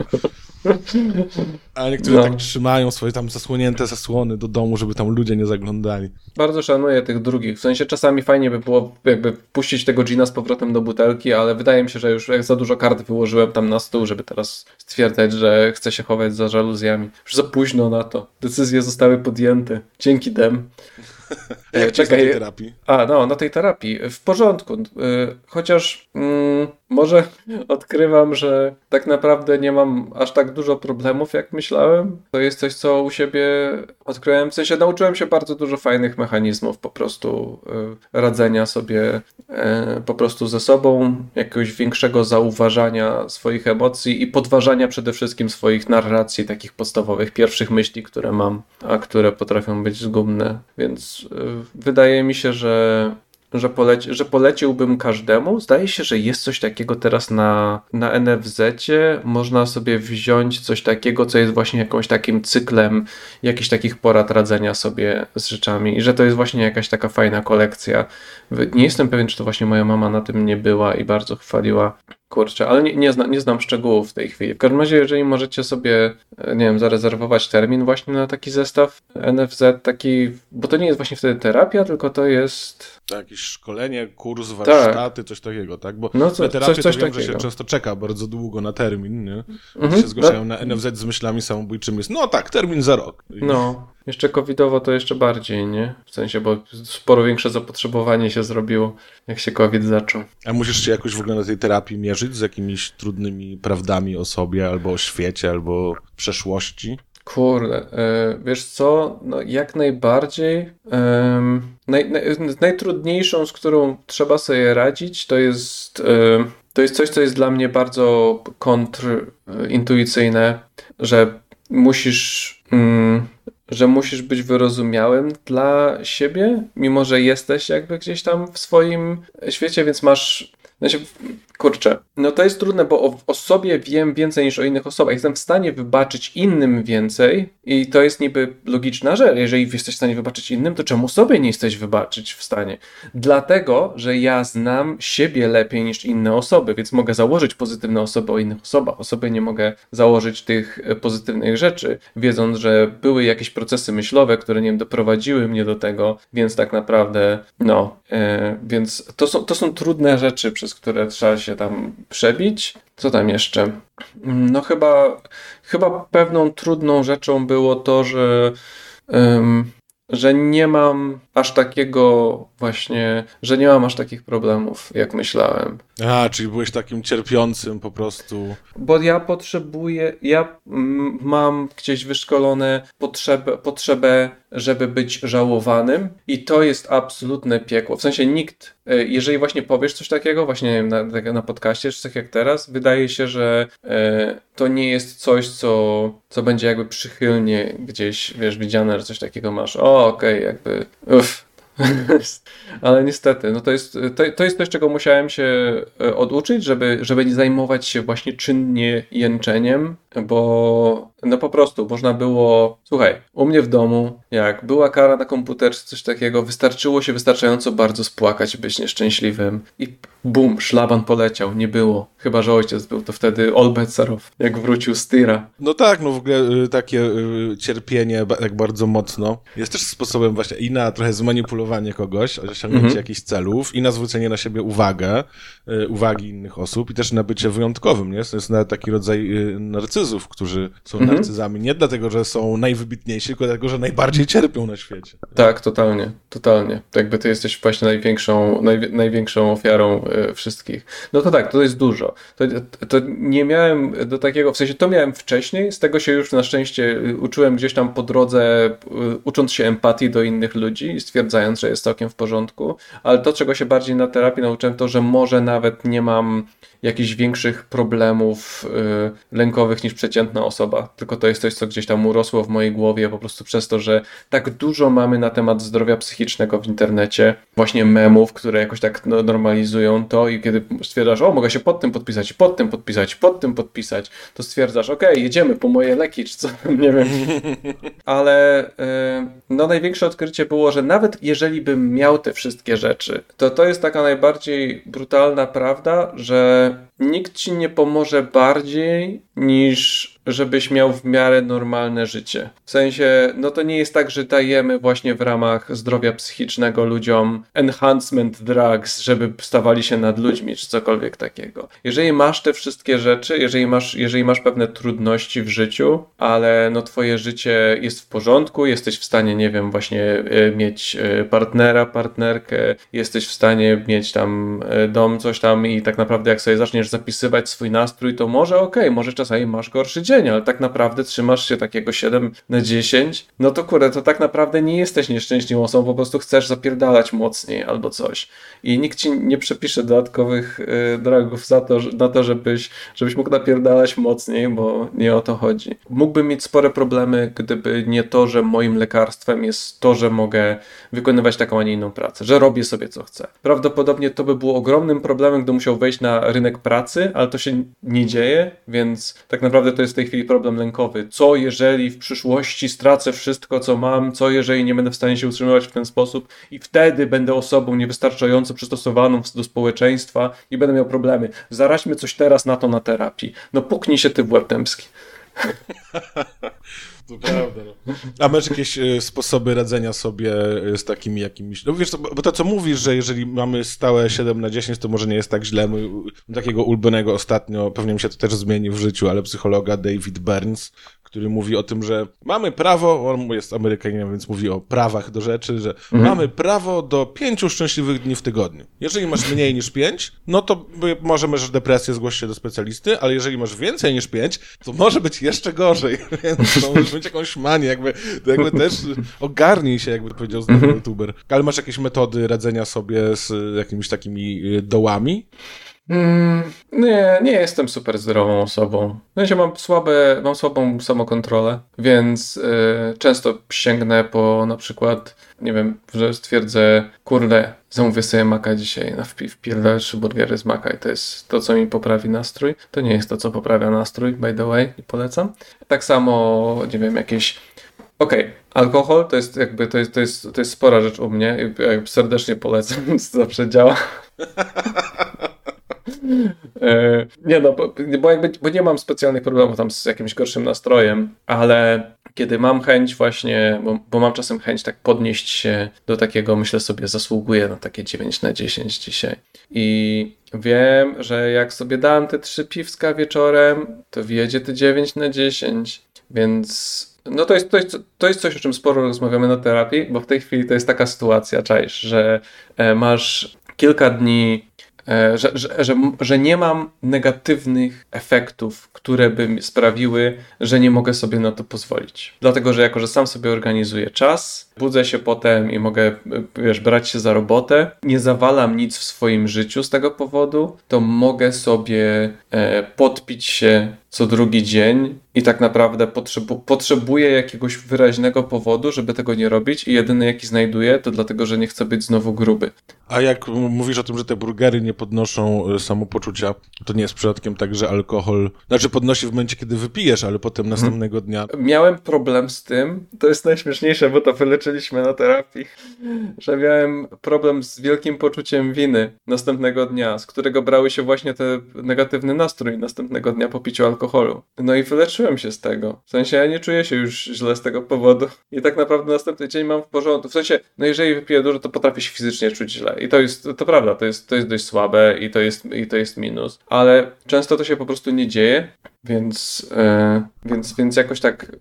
A niektórzy no. tak trzymają swoje tam zasłonięte zasłony do domu, żeby tam ludzie nie zaglądali. Bardzo szanuję tych drugich. W sensie czasami fajnie by było jakby puścić tego gina z powrotem do butelki, ale wydaje mi się, że już jak za dużo kart wyłożyłem tam na stół, żeby teraz stwierdzać, że chcę się chować za żaluzjami. Już za późno na to. Decyzje zostały podjęte. Dzięki dem. Jak Czekaj. na terapii? A, no, na tej terapii. W porządku. Y, chociaż mm, może odkrywam, że tak naprawdę nie mam aż tak dużo problemów, jak myślałem. To jest coś, co u siebie odkryłem. W sensie nauczyłem się bardzo dużo fajnych mechanizmów po prostu y, radzenia sobie y, po prostu ze sobą, jakiegoś większego zauważania swoich emocji i podważania przede wszystkim swoich narracji, takich podstawowych, pierwszych myśli, które mam, a które potrafią być zgubne. Więc wydaje mi się, że że, poleci, że poleciłbym każdemu. Zdaje się, że jest coś takiego teraz na, na NFZ-cie. Można sobie wziąć coś takiego, co jest właśnie jakimś takim cyklem jakichś takich porad radzenia sobie z rzeczami i że to jest właśnie jakaś taka fajna kolekcja. Nie jestem pewien, czy to właśnie moja mama na tym nie była i bardzo chwaliła Kurczę, ale nie, nie, zna, nie znam szczegółów w tej chwili. W każdym razie, jeżeli możecie sobie, e, nie wiem, zarezerwować termin właśnie na taki zestaw NFZ, taki, bo to nie jest właśnie wtedy terapia, tylko to jest... Jakieś szkolenie, kurs, tak. warsztaty, tak. coś takiego, tak? Bo no co, terapię coś, coś to wiem, takiego. że się często czeka bardzo długo na termin, nie? Mhm. się zgłaszają no. na NFZ z myślami samobójczymi. Jest, no tak, termin za rok. I... No, jeszcze covidowo to jeszcze bardziej, nie? W sensie, bo sporo większe zapotrzebowanie się zrobiło, jak się covid zaczął. A musisz się jakoś w ogóle na tej terapii mierzyć z jakimiś trudnymi prawdami o sobie, albo o świecie, albo przeszłości? Kurde, e, wiesz co, no jak najbardziej. naj, naj, najtrudniejszą, z którą trzeba sobie radzić, to jest, e, to jest coś, co jest dla mnie bardzo kontrintuicyjne, że musisz mm, że musisz być wyrozumiałym dla siebie, mimo że jesteś jakby gdzieś tam w swoim świecie, więc masz. Znaczy, kurczę, no to jest trudne, bo o, o, sobie wiem więcej niż o innych osobach. Jestem w stanie wybaczyć innym więcej i to jest niby logiczna rzecz. Jeżeli jesteś w stanie wybaczyć innym, to czemu sobie nie jesteś wybaczyć w stanie? Dlatego, że ja znam siebie lepiej niż inne osoby, więc mogę założyć pozytywne osoby o innych osobach. O sobie nie mogę założyć tych e, pozytywnych rzeczy, wiedząc, że były jakieś procesy myślowe, które nie wiem, doprowadziły mnie do tego, więc tak naprawdę, no, więc to są, to są trudne rzeczy, przez które trzeba się tam przebić. Co tam jeszcze? No chyba, chyba pewną trudną rzeczą było to, że um, że nie mam aż takiego właśnie, że nie mam aż takich problemów, jak myślałem. A, czyli byłeś takim cierpiącym po prostu. Bo ja potrzebuję, ja mam gdzieś wyszkolone potrzebę, potrzebę, żeby być żałowanym i to jest absolutne piekło. W sensie nikt, e, jeżeli właśnie powiesz coś takiego, właśnie na, na podcaście, czy tak jak teraz, wydaje się, że e, to nie jest coś, co, co będzie jakby przychylnie gdzieś, wiesz, widziane, że coś takiego masz. O, okej, okay, jakby, uff, Ale niestety, no to jest, to, to jest coś, czego musiałem się e, oduczyć, żeby, żeby nie zajmować się właśnie czynnie jęczeniem, bo no po prostu można było, słuchaj, u mnie w domu, jak była kara na komputer czy coś takiego, wystarczyło się wystarczająco bardzo spłakać, być nieszczęśliwym i bum, szlaban poleciał, nie było. Chyba, że ojciec był to wtedy Olbecarow, jak wrócił z Tyra. No tak, no w ogóle y, takie y, cierpienie tak bardzo mocno jest też sposobem właśnie i na trochę zmanipulowanie kogoś, osiągnięcie mhm. jakichś celów i na zwrócenie na siebie uwagę, uwagi innych osób i też na bycie wyjątkowym, nie? To jest nawet taki rodzaj narcyzów, którzy są mhm. narcyzami nie dlatego, że są najwybitniejsi, tylko dlatego, że najbardziej cierpią na świecie. Tak, totalnie, totalnie. Jakby ty jesteś właśnie największą, największą ofiarą wszystkich. No to tak, to jest dużo. To, to nie miałem do takiego, w sensie to miałem wcześniej, z tego się już na szczęście uczyłem gdzieś tam po drodze, ucząc się empatii do innych ludzi i stwierdzając, że jest całkiem w porządku, ale to, czego się bardziej na terapii nauczyłem, to, że może nawet nie mam jakichś większych problemów y, lękowych niż przeciętna osoba, tylko to jest coś, co gdzieś tam urosło w mojej głowie po prostu przez to, że tak dużo mamy na temat zdrowia psychicznego w internecie, właśnie memów, które jakoś tak no, normalizują to i kiedy stwierdzasz, o mogę się pod tym podpisać, pod tym podpisać, pod tym podpisać, to stwierdzasz, okej, okay, jedziemy po moje leki, czy co, nie wiem. Ale y, no największe odkrycie było, że nawet jeżeli bym miał te wszystkie rzeczy, to to jest taka najbardziej brutalna prawda, że nikt ci nie pomoże bardziej niż żebyś miał w miarę normalne życie. W sensie, no to nie jest tak, że dajemy właśnie w ramach zdrowia psychicznego ludziom enhancement drugs, żeby stawali się nad ludźmi, czy cokolwiek takiego. Jeżeli masz te wszystkie rzeczy, jeżeli masz, jeżeli masz pewne trudności w życiu, ale no twoje życie jest w porządku, jesteś w stanie, nie wiem, właśnie e, mieć e, partnera, partnerkę, jesteś w stanie mieć tam e, dom, coś tam i tak naprawdę jak sobie zaczniesz zapisywać swój nastrój, to może okej, okay, może czasami masz gorszy dzień, dzień, ale tak naprawdę trzymasz się takiego 7 na 10, no to kurde, to tak naprawdę nie jesteś nieszczęśliwą osobą, po prostu chcesz zapierdalać mocniej albo coś. I nikt ci nie przepisze dodatkowych y, dragów za to, na to, żebyś, żebyś mógł napierdalać mocniej, bo nie o to chodzi. Mógłbym mieć spore problemy, gdyby nie to, że moim lekarstwem jest to, że mogę wykonywać taką, a nie inną pracę, że robię sobie co chcę. Prawdopodobnie to by było ogromnym problemem, gdy musiał wejść na rynek pracy, ale to się nie dzieje, więc tak naprawdę to jest tej chwili problem lękowy. Co jeżeli w przyszłości stracę wszystko, co mam? Co jeżeli nie będę w stanie się utrzymywać w ten sposób i wtedy będę osobą niewystarczająco przystosowaną do społeczeństwa i będę miał problemy. Zaraźmy coś teraz na to na terapii. No puknij się ty w łeb tępski. To prawda. No. A masz jakieś e, sposoby radzenia sobie e, z takimi jakimiś... No wiesz, bo to co mówisz, że jeżeli mamy stałe 7 na 10, to może nie jest tak źle. Mój, takiego ulubionego ostatnio, pewnie mi się to też zmieni w życiu, ale psychologa David Burns, który mówi o tym, że mamy prawo, on jest Amerykaninem, więc mówi o prawach do rzeczy, że mhm. mamy prawo do pięciu szczęśliwych dni w tygodniu. Jeżeli masz mniej niż pięć, no to może masz depresję, zgłoś się do specjalisty, ale jeżeli masz więcej niż pięć, to może być jeszcze gorzej, więc to możesz mieć jakąś manię, jakby, jakby też ogarnij się, jakby powiedział znowu mhm. youtuber. Ale masz jakieś metody radzenia sobie z jakimiś takimi y, dołami? Mm, nie, nie jestem super zdrową osobą. W mam, słabe, mam słabą samokontrolę, więc y, często sięgnę po na przykład, nie wiem, że stwierdzę, kurde, zamówię sobie maka dzisiaj, na wpierdolę trzy burgery z maka i to jest to, co mi poprawi nastrój. To nie jest to, co poprawia nastrój, by the way, i polecam. Tak samo, nie wiem, jakieś Okej, okay. alkohol to jest jakby, to jest, to, jest, to jest spora rzecz u mnie. serdecznie polecam, zawsze działa. E, nie no, bo, bo, jakby, bo nie mam specjalnych problemów tam z jakimś gorszym nastrojem, ale kiedy mam chęć właśnie, bo, bo, mam czasem chęć tak podnieść się do takiego, myślę sobie, zasługuję na takie 9 na 10 dzisiaj. I wiem, że jak sobie dam te trzy piwska wieczorem, to wjedzie te 9 na 10, więc no to jest, to, jest, to jest coś, o czym sporo rozmawiamy na terapii, bo w tej chwili to jest taka sytuacja, czaisz, że e, masz kilka dni że, że, że, że nie mam negatywnych efektów, które by sprawiły, że nie mogę sobie na to pozwolić. Dlatego, że jako, że sam sobie organizuję czas, budzę się potem i mogę, wiesz, brać się za robotę, nie zawalam nic w swoim życiu z tego powodu, to mogę sobie e, podpić się co drugi dzień i tak naprawdę potrzebu potrzebuję jakiegoś wyraźnego powodu, żeby tego nie robić i jedyny jaki znajduję to dlatego, że nie chcę być znowu gruby. A jak mówisz o tym, że te burgery nie podnoszą e, samopoczucia, to nie jest przypadkiem tak, że alkohol, znaczy podnosi w momencie, kiedy wypijesz, ale potem mhm. następnego dnia... Miałem problem z tym, to jest najśmieszniejsze, bo to wyleczyliśmy na terapii, że miałem problem z wielkim poczuciem winy następnego dnia, z którego brały się właśnie ten negatywny nastrój następnego dnia po piciu alkoholu. No i wyleczyłem się z tego. W sensie ja nie czuję się już źle z tego powodu i tak naprawdę następny dzień mam w porządku. W sensie, no jeżeli wypiję dużo, to potrafię się fizycznie czuć źle i to jest, to prawda, to jest, to jest dość słabe i to jest, i to jest minus, ale często to się po prostu nie dzieje więc, e, więc, więc jakoś tak,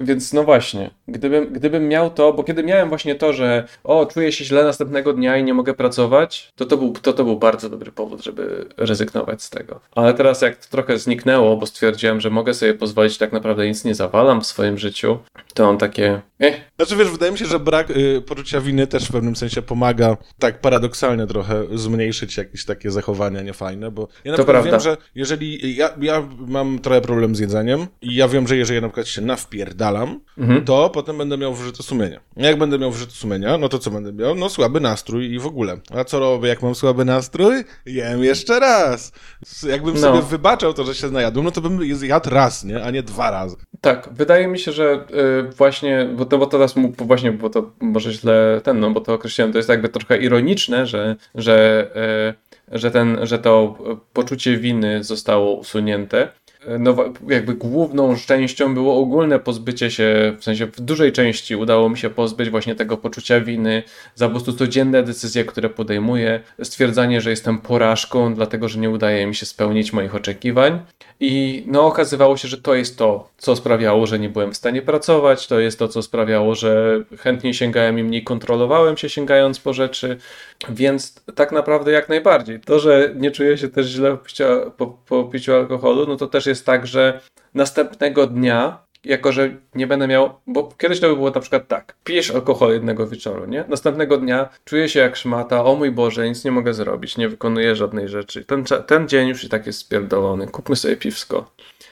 więc no właśnie, gdybym, gdybym miał to, bo kiedy miałem właśnie to, że o, czuję się źle następnego dnia i nie mogę pracować, to to był, to, to był bardzo dobry powód, żeby rezygnować z tego. Ale teraz jak to trochę zniknęło, bo stwierdziłem, że mogę sobie pozwolić, tak naprawdę nic nie zawalam w swoim życiu, to on takie, eh. Znaczy wiesz, wydaje mi się, że brak y, poczucia winy też w pewnym sensie pomaga tak paradoksalnie trochę zmniejszyć jakieś takie zachowania niefajne, bo ja na przykład wiem, że jeżeli ja, ja mam trochę problem z jedzeniem i ja wiem, że jeżeli ja na przykład się nawpierdalam, mhm. to potem będę miał wyrzuty sumienia. Jak będę miał wyrzuty sumienia, no to co będę miał? No słaby nastrój i w ogóle. A co robię, jak mam słaby nastrój? Jem jeszcze raz. Jakbym no. sobie wybaczał to, że się najadłem, no to bym jadł raz, nie? A nie dwa razy. Tak, wydaje mi się, że y, właśnie, bo, to, bo teraz mu, właśnie, bo to może źle ten, no bo to określiłem, to jest jakby trochę ironiczne, że, że, y, że, ten, że to poczucie winy zostało usunięte no, jakby główną szczęścią było ogólne pozbycie się, w sensie w dużej części udało mi się pozbyć właśnie tego poczucia winy za po prostu codzienne decyzje, które podejmuję, stwierdzanie, że jestem porażką, dlatego że nie udaje mi się spełnić moich oczekiwań. I no, okazywało się, że to jest to, co sprawiało, że nie byłem w stanie pracować, to jest to, co sprawiało, że chętnie sięgałem i mniej kontrolowałem się sięgając po rzeczy, więc tak naprawdę jak najbardziej. To, że nie czuję się też źle po, po, po piciu alkoholu, no to też jest tak, że następnego dnia jako że nie będę miał, bo kiedyś to by było na przykład tak, pijesz alkohol jednego wieczoru, nie? Następnego dnia czuję się jak szmata, o mój Boże, nic nie mogę zrobić, nie wykonuję żadnej rzeczy. Ten, ten dzień już i tak jest spierdolony, kupmy sobie piwsko.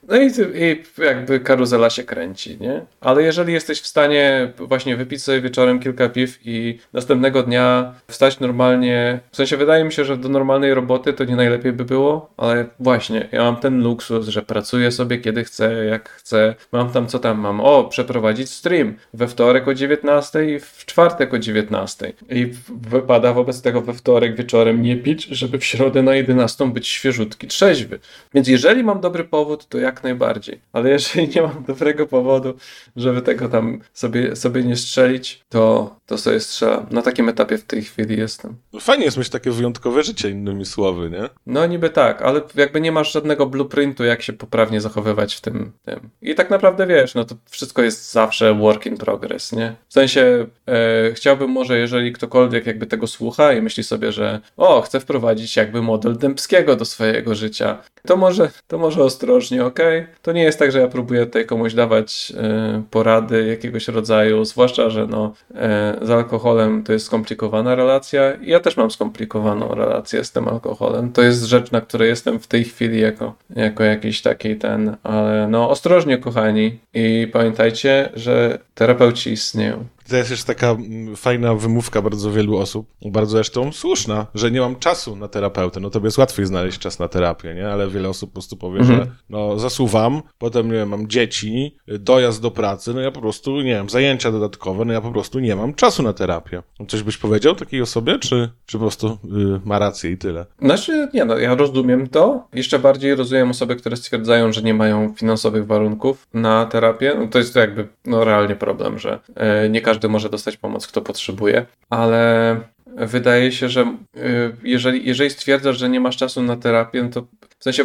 No i, i, jakby karuzela się kręci, nie? Ale jeżeli jesteś w stanie właśnie wypić sobie wieczorem kilka piw i następnego dnia wstać normalnie, w sensie wydaje mi się, że do normalnej roboty to nie najlepiej by było, ale właśnie, ja mam ten luksus, że pracuję sobie kiedy chcę, jak chcę. Mam tam, co tam mam? O, przeprowadzić stream we wtorek o 19 i w czwartek o 19. I wypada wobec tego we wtorek wieczorem nie pić, żeby w środę na 11 być świeżutki, trzeźwy. Więc jeżeli mam dobry powód, to jak jak najbardziej. Ale jeżeli nie mam dobrego powodu, żeby tego tam sobie, sobie nie strzelić, to, to sobie strzelam. Na takim etapie w tej chwili jestem. No fajnie jest mieć takie wyjątkowe życie, innymi słowy, nie? No niby tak, ale jakby nie masz żadnego blueprintu, jak się poprawnie zachowywać w tym. tym. I tak naprawdę wiesz, no to wszystko jest zawsze work in progress, nie? W sensie e, chciałbym może, jeżeli ktokolwiek jakby tego słucha i myśli sobie, że o, chcę wprowadzić jakby model Dębskiego do swojego życia, to może, to może ostrożnie, ok? To nie jest tak, że ja próbuję tutaj komuś dawać e, porady jakiegoś rodzaju, zwłaszcza, że no, e, z alkoholem to jest skomplikowana relacja. Ja też mam skomplikowaną relację z tym alkoholem. To jest rzecz, na której jestem w tej chwili jako, jako jakiś taki ten, ale no ostrożnie, kochani. I pamiętajcie, że terapeuci istnieją. To jest jeszcze taka mm, fajna wymówka bardzo wielu osób, bardzo zresztą słuszna, że nie mam czasu na terapeutę. No to jest łatwiej znaleźć czas na terapię, nie? Ale wiele osób po prostu powie, mhm. że no zasuwam, potem nie wiem, mam dzieci, dojazd do pracy, no ja po prostu, nie wiem, zajęcia dodatkowe, no ja po prostu nie mam czasu na terapię. Coś byś powiedział takiej osobie, czy, czy po prostu yy, ma rację i tyle? Znaczy, nie no, ja rozumiem to. Jeszcze bardziej rozumiem osoby, które stwierdzają, że nie mają finansowych warunków na terapię. No to jest jakby, no realnie problem, że yy, nie każdy każdy może dostać pomoc, kto potrzebuje, ale wydaje się, że y, jeżeli, jeżeli stwierdzasz, że nie masz czasu na terapię, to w sensie,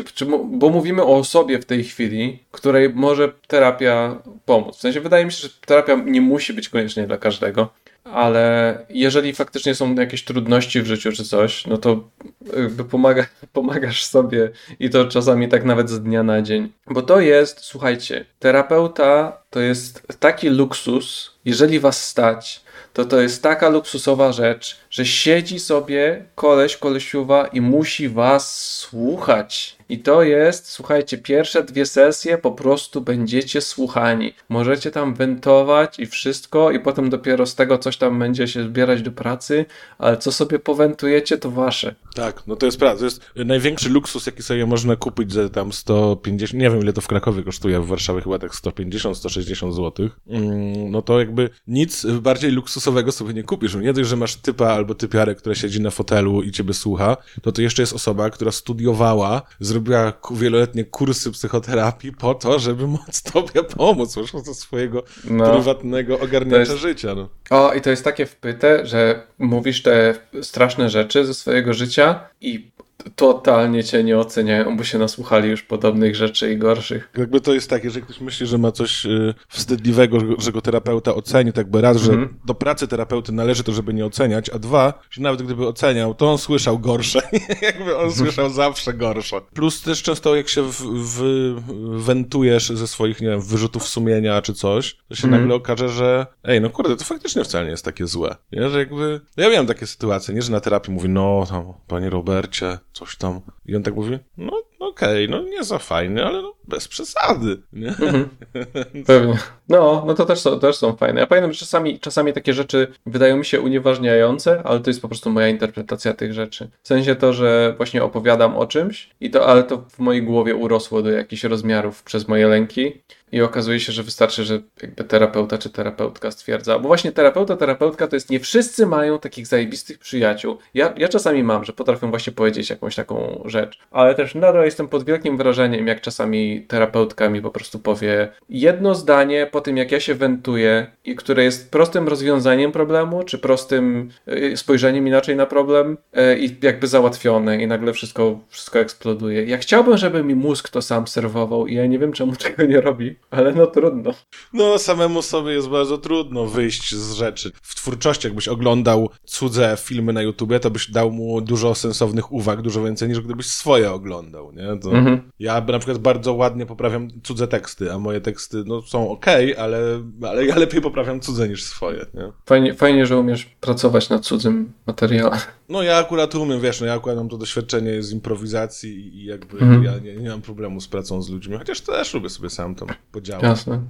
bo mówimy o osobie w tej chwili, której może terapia pomóc. W sensie, wydaje mi się, że terapia nie musi być koniecznie dla każdego, ale jeżeli faktycznie są jakieś trudności w życiu czy coś, no to jakby pomaga, pomagasz sobie i to czasami tak nawet z dnia na dzień. Bo to jest, słuchajcie, terapeuta to jest taki luksus, jeżeli was stać, to to jest taka luksusowa rzecz, że siedzi sobie koleś, kolesiuwa i musi was słuchać. I to jest, słuchajcie, pierwsze dwie sesje po prostu będziecie słuchani. Możecie tam wentować i wszystko, i potem dopiero z tego coś tam będzie się zbierać do pracy, ale co sobie powentujecie, to wasze. Tak, no to jest prawda. To jest największy luksus, jaki sobie można kupić za tam 150, nie wiem ile to w Krakowie kosztuje, w Warszawie chyba tak 150-160 zł. Mm, no to jakby nic bardziej luksusowego sobie nie kupisz. Nie dość, że masz typa albo typiarę, która siedzi na fotelu i ciebie słucha, to to jeszcze jest osoba, która studiowała, zrobiła wieloletnie kursy psychoterapii po to, żeby móc tobie pomóc, już ze swojego no, prywatnego ogarnięcia jest... życia. No. O, i to jest takie wpyte, że mówisz te straszne rzeczy ze swojego życia i totalnie cię nie oceniają, bo się nasłuchali już podobnych rzeczy i gorszych. Jakby to jest takie, że ktoś myśli, że ma coś y, wstydliwego, że go terapeuta oceni, tak by raz, że mm -hmm. do pracy terapeuty należy to, żeby nie oceniać, a dwa, że nawet gdyby oceniał, to on słyszał gorsze. jakby on słyszał zawsze gorsze. Plus też często jak się w, w, wentujesz ze swoich, nie wiem, wyrzutów sumienia czy coś, to się mm -hmm. nagle okaże, że ej, no kurde, to faktycznie wcale nie jest takie złe. Nie? Że jakby... Ja miałem takie sytuacje, nie, że na terapii mówi, no tam, panie Robercie, coś tam. I on tak mówi, no okej, okay, no nie za fajny, ale no bez przesady, nie? Mhm. Pewnie. No, no to też są, też są fajne. Ja pamiętam, że czasami, czasami takie rzeczy wydają mi się unieważniające, ale to jest po prostu moja interpretacja tych rzeczy. W sensie to, że właśnie opowiadam o czymś, i to, ale to w mojej głowie urosło do jakichś rozmiarów przez moje lęki. I okazuje się, że wystarczy, że jakby terapeuta czy terapeutka stwierdza, bo właśnie terapeuta, terapeutka to jest nie wszyscy mają takich zajebistych przyjaciół. Ja, ja czasami mam, że potrafię właśnie powiedzieć jakąś taką rzecz, ale też nadal jestem pod wielkim wrażeniem, jak czasami terapeutka mi po prostu powie jedno zdanie po tym, jak ja się wentuję i które jest prostym rozwiązaniem problemu, czy prostym y, spojrzeniem inaczej na problem y, i jakby załatwione i nagle wszystko, wszystko eksploduje. Ja chciałbym, żeby mi mózg to sam serwował i ja nie wiem, czemu tego nie robi ale no trudno. No, samemu sobie jest bardzo trudno wyjść z rzeczy. W twórczości, jakbyś oglądał cudze filmy na YouTubie, to byś dał mu dużo sensownych uwag, dużo więcej niż gdybyś swoje oglądał, nie? To mhm. Ja na przykład bardzo ładnie poprawiam cudze teksty, a moje teksty no, są ok, ale, ale ja lepiej poprawiam cudze niż swoje, nie? Fajnie, fajnie, że umiesz pracować nad cudzym materiałem. No ja akurat umiem, wiesz, no ja akurat mam to doświadczenie z improwizacji i jakby mhm. ja nie, nie mam problemu z pracą z ludźmi, chociaż też lubię sobie sam tam podziałać. Jasne.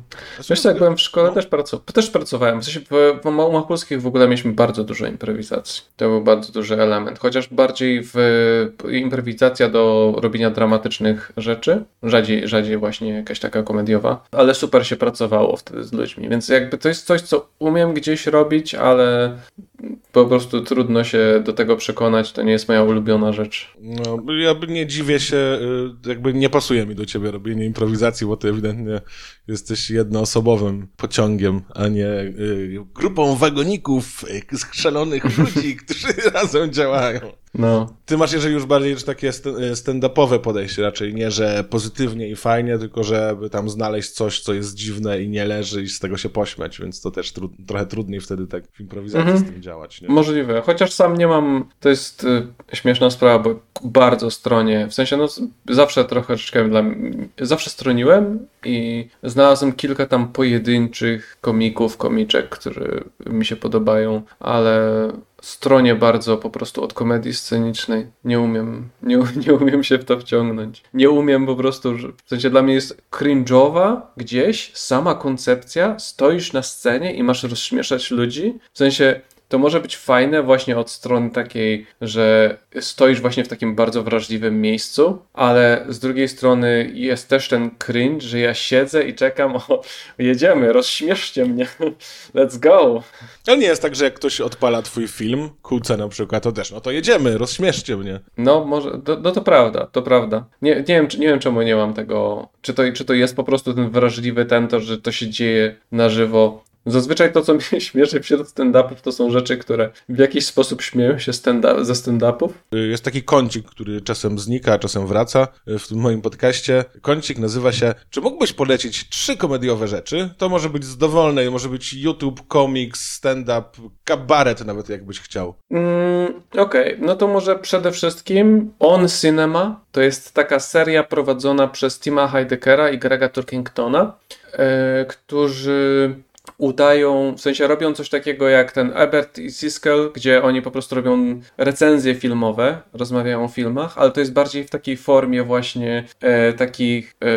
Wiesz co, jak byłem w szkole, no. też, pracowałem, też pracowałem. W sensie w, w umach polskich w ogóle mieliśmy bardzo dużo improwizacji. To był bardzo duży element. Chociaż bardziej w improwizacja do robienia dramatycznych rzeczy, rzadziej, rzadziej właśnie jakaś taka komediowa, ale super się pracowało wtedy z ludźmi. Więc jakby to jest coś, co umiem gdzieś robić, ale po prostu trudno się do tego przekonać, to nie jest moja ulubiona rzecz. No, ja nie dziwię się, y, jakby nie pasuje mi do ciebie robienie improwizacji, bo ty ewidentnie jesteś jednoosobowym pociągiem, a nie y, grupą wagoników, y, skrzelonych ludzi, którzy razem działają. No. Ty masz, jeżeli już bardziej że takie stand-upowe podejście, raczej nie, że pozytywnie i fajnie, tylko żeby tam znaleźć coś, co jest dziwne i nie leży i z tego się pośmiać, więc to też trochę trudniej wtedy tak w improwizacji mhm. z tym działać. Nie? Możliwe, chociaż sam nie mam, to jest y, śmieszna sprawa, bo bardzo stronie, w sensie no zawsze troszeczkę dla zawsze stroniłem i znalazłem kilka tam pojedynczych komików, komiczek, które mi się podobają, ale stronie bardzo po prostu od komedii scenicznej. Nie umiem, nie, nie umiem się w to wciągnąć. Nie umiem po prostu, w sensie dla mnie jest cringe'owa gdzieś sama koncepcja, stoisz na scenie i masz rozśmieszać ludzi. W sensie to może być fajne właśnie od strony takiej, że stoisz właśnie w takim bardzo wrażliwym miejscu, ale z drugiej strony jest też ten cringe, że ja siedzę i czekam, o, jedziemy, rozśmieszcie mnie, let's go. To nie jest tak, że jak ktoś odpala twój film, kłócę na przykład, to też, no to jedziemy, rozśmieszcie mnie. No, może, to, no to prawda, to prawda. Nie, nie, wiem, nie wiem, czemu nie mam tego, czy to, czy to jest po prostu ten wrażliwy ten, to, że to się dzieje na żywo, Zazwyczaj to, co mnie śmieszy wśród stand-upów, to są rzeczy, które w jakiś sposób śmieją się stand ze stand-upów. Jest taki kącik, który czasem znika, a czasem wraca w tym moim podcaście. Kącik nazywa się Czy mógłbyś polecić trzy komediowe rzeczy? To może być z dowolnej, może być YouTube, komiks, stand-up, kabaret nawet jakbyś chciał. Mm, Okej, okay. no to może przede wszystkim On Cinema. To jest taka seria prowadzona przez Tima Heideckera i Grega Turkingtona, e, którzy udają, w sensie robią coś takiego jak ten Ebert i Siskel, gdzie oni po prostu robią recenzje filmowe, rozmawiają o filmach, ale to jest bardziej w takiej formie właśnie e, takich e,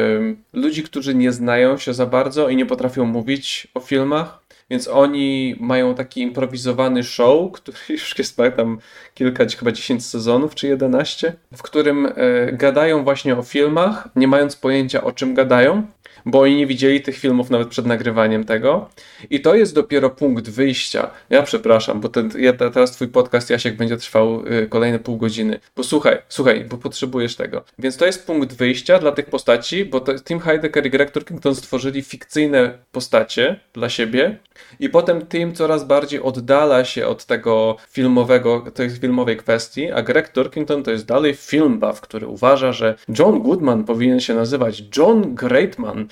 ludzi, którzy nie znają się za bardzo i nie potrafią mówić o filmach, więc oni mają taki improwizowany show, który już jest tam kilka, chyba 10 sezonów czy 11, w którym e, gadają właśnie o filmach, nie mając pojęcia o czym gadają bo oni nie widzieli tych filmów nawet przed nagrywaniem tego. I to jest dopiero punkt wyjścia. Ja przepraszam, bo ten, ja, teraz twój podcast Jasiek będzie trwał y, kolejne pół godziny. Posłuchaj, słuchaj, bo potrzebujesz tego. Więc to jest punkt wyjścia dla tych postaci, bo to, Tim Heidecker i Greg Turkington stworzyli fikcyjne postacie dla siebie i potem Tim coraz bardziej oddala się od tego filmowego, tej filmowej kwestii, a Greg Turkington to jest dalej film buff, który uważa, że John Goodman powinien się nazywać John Greatman,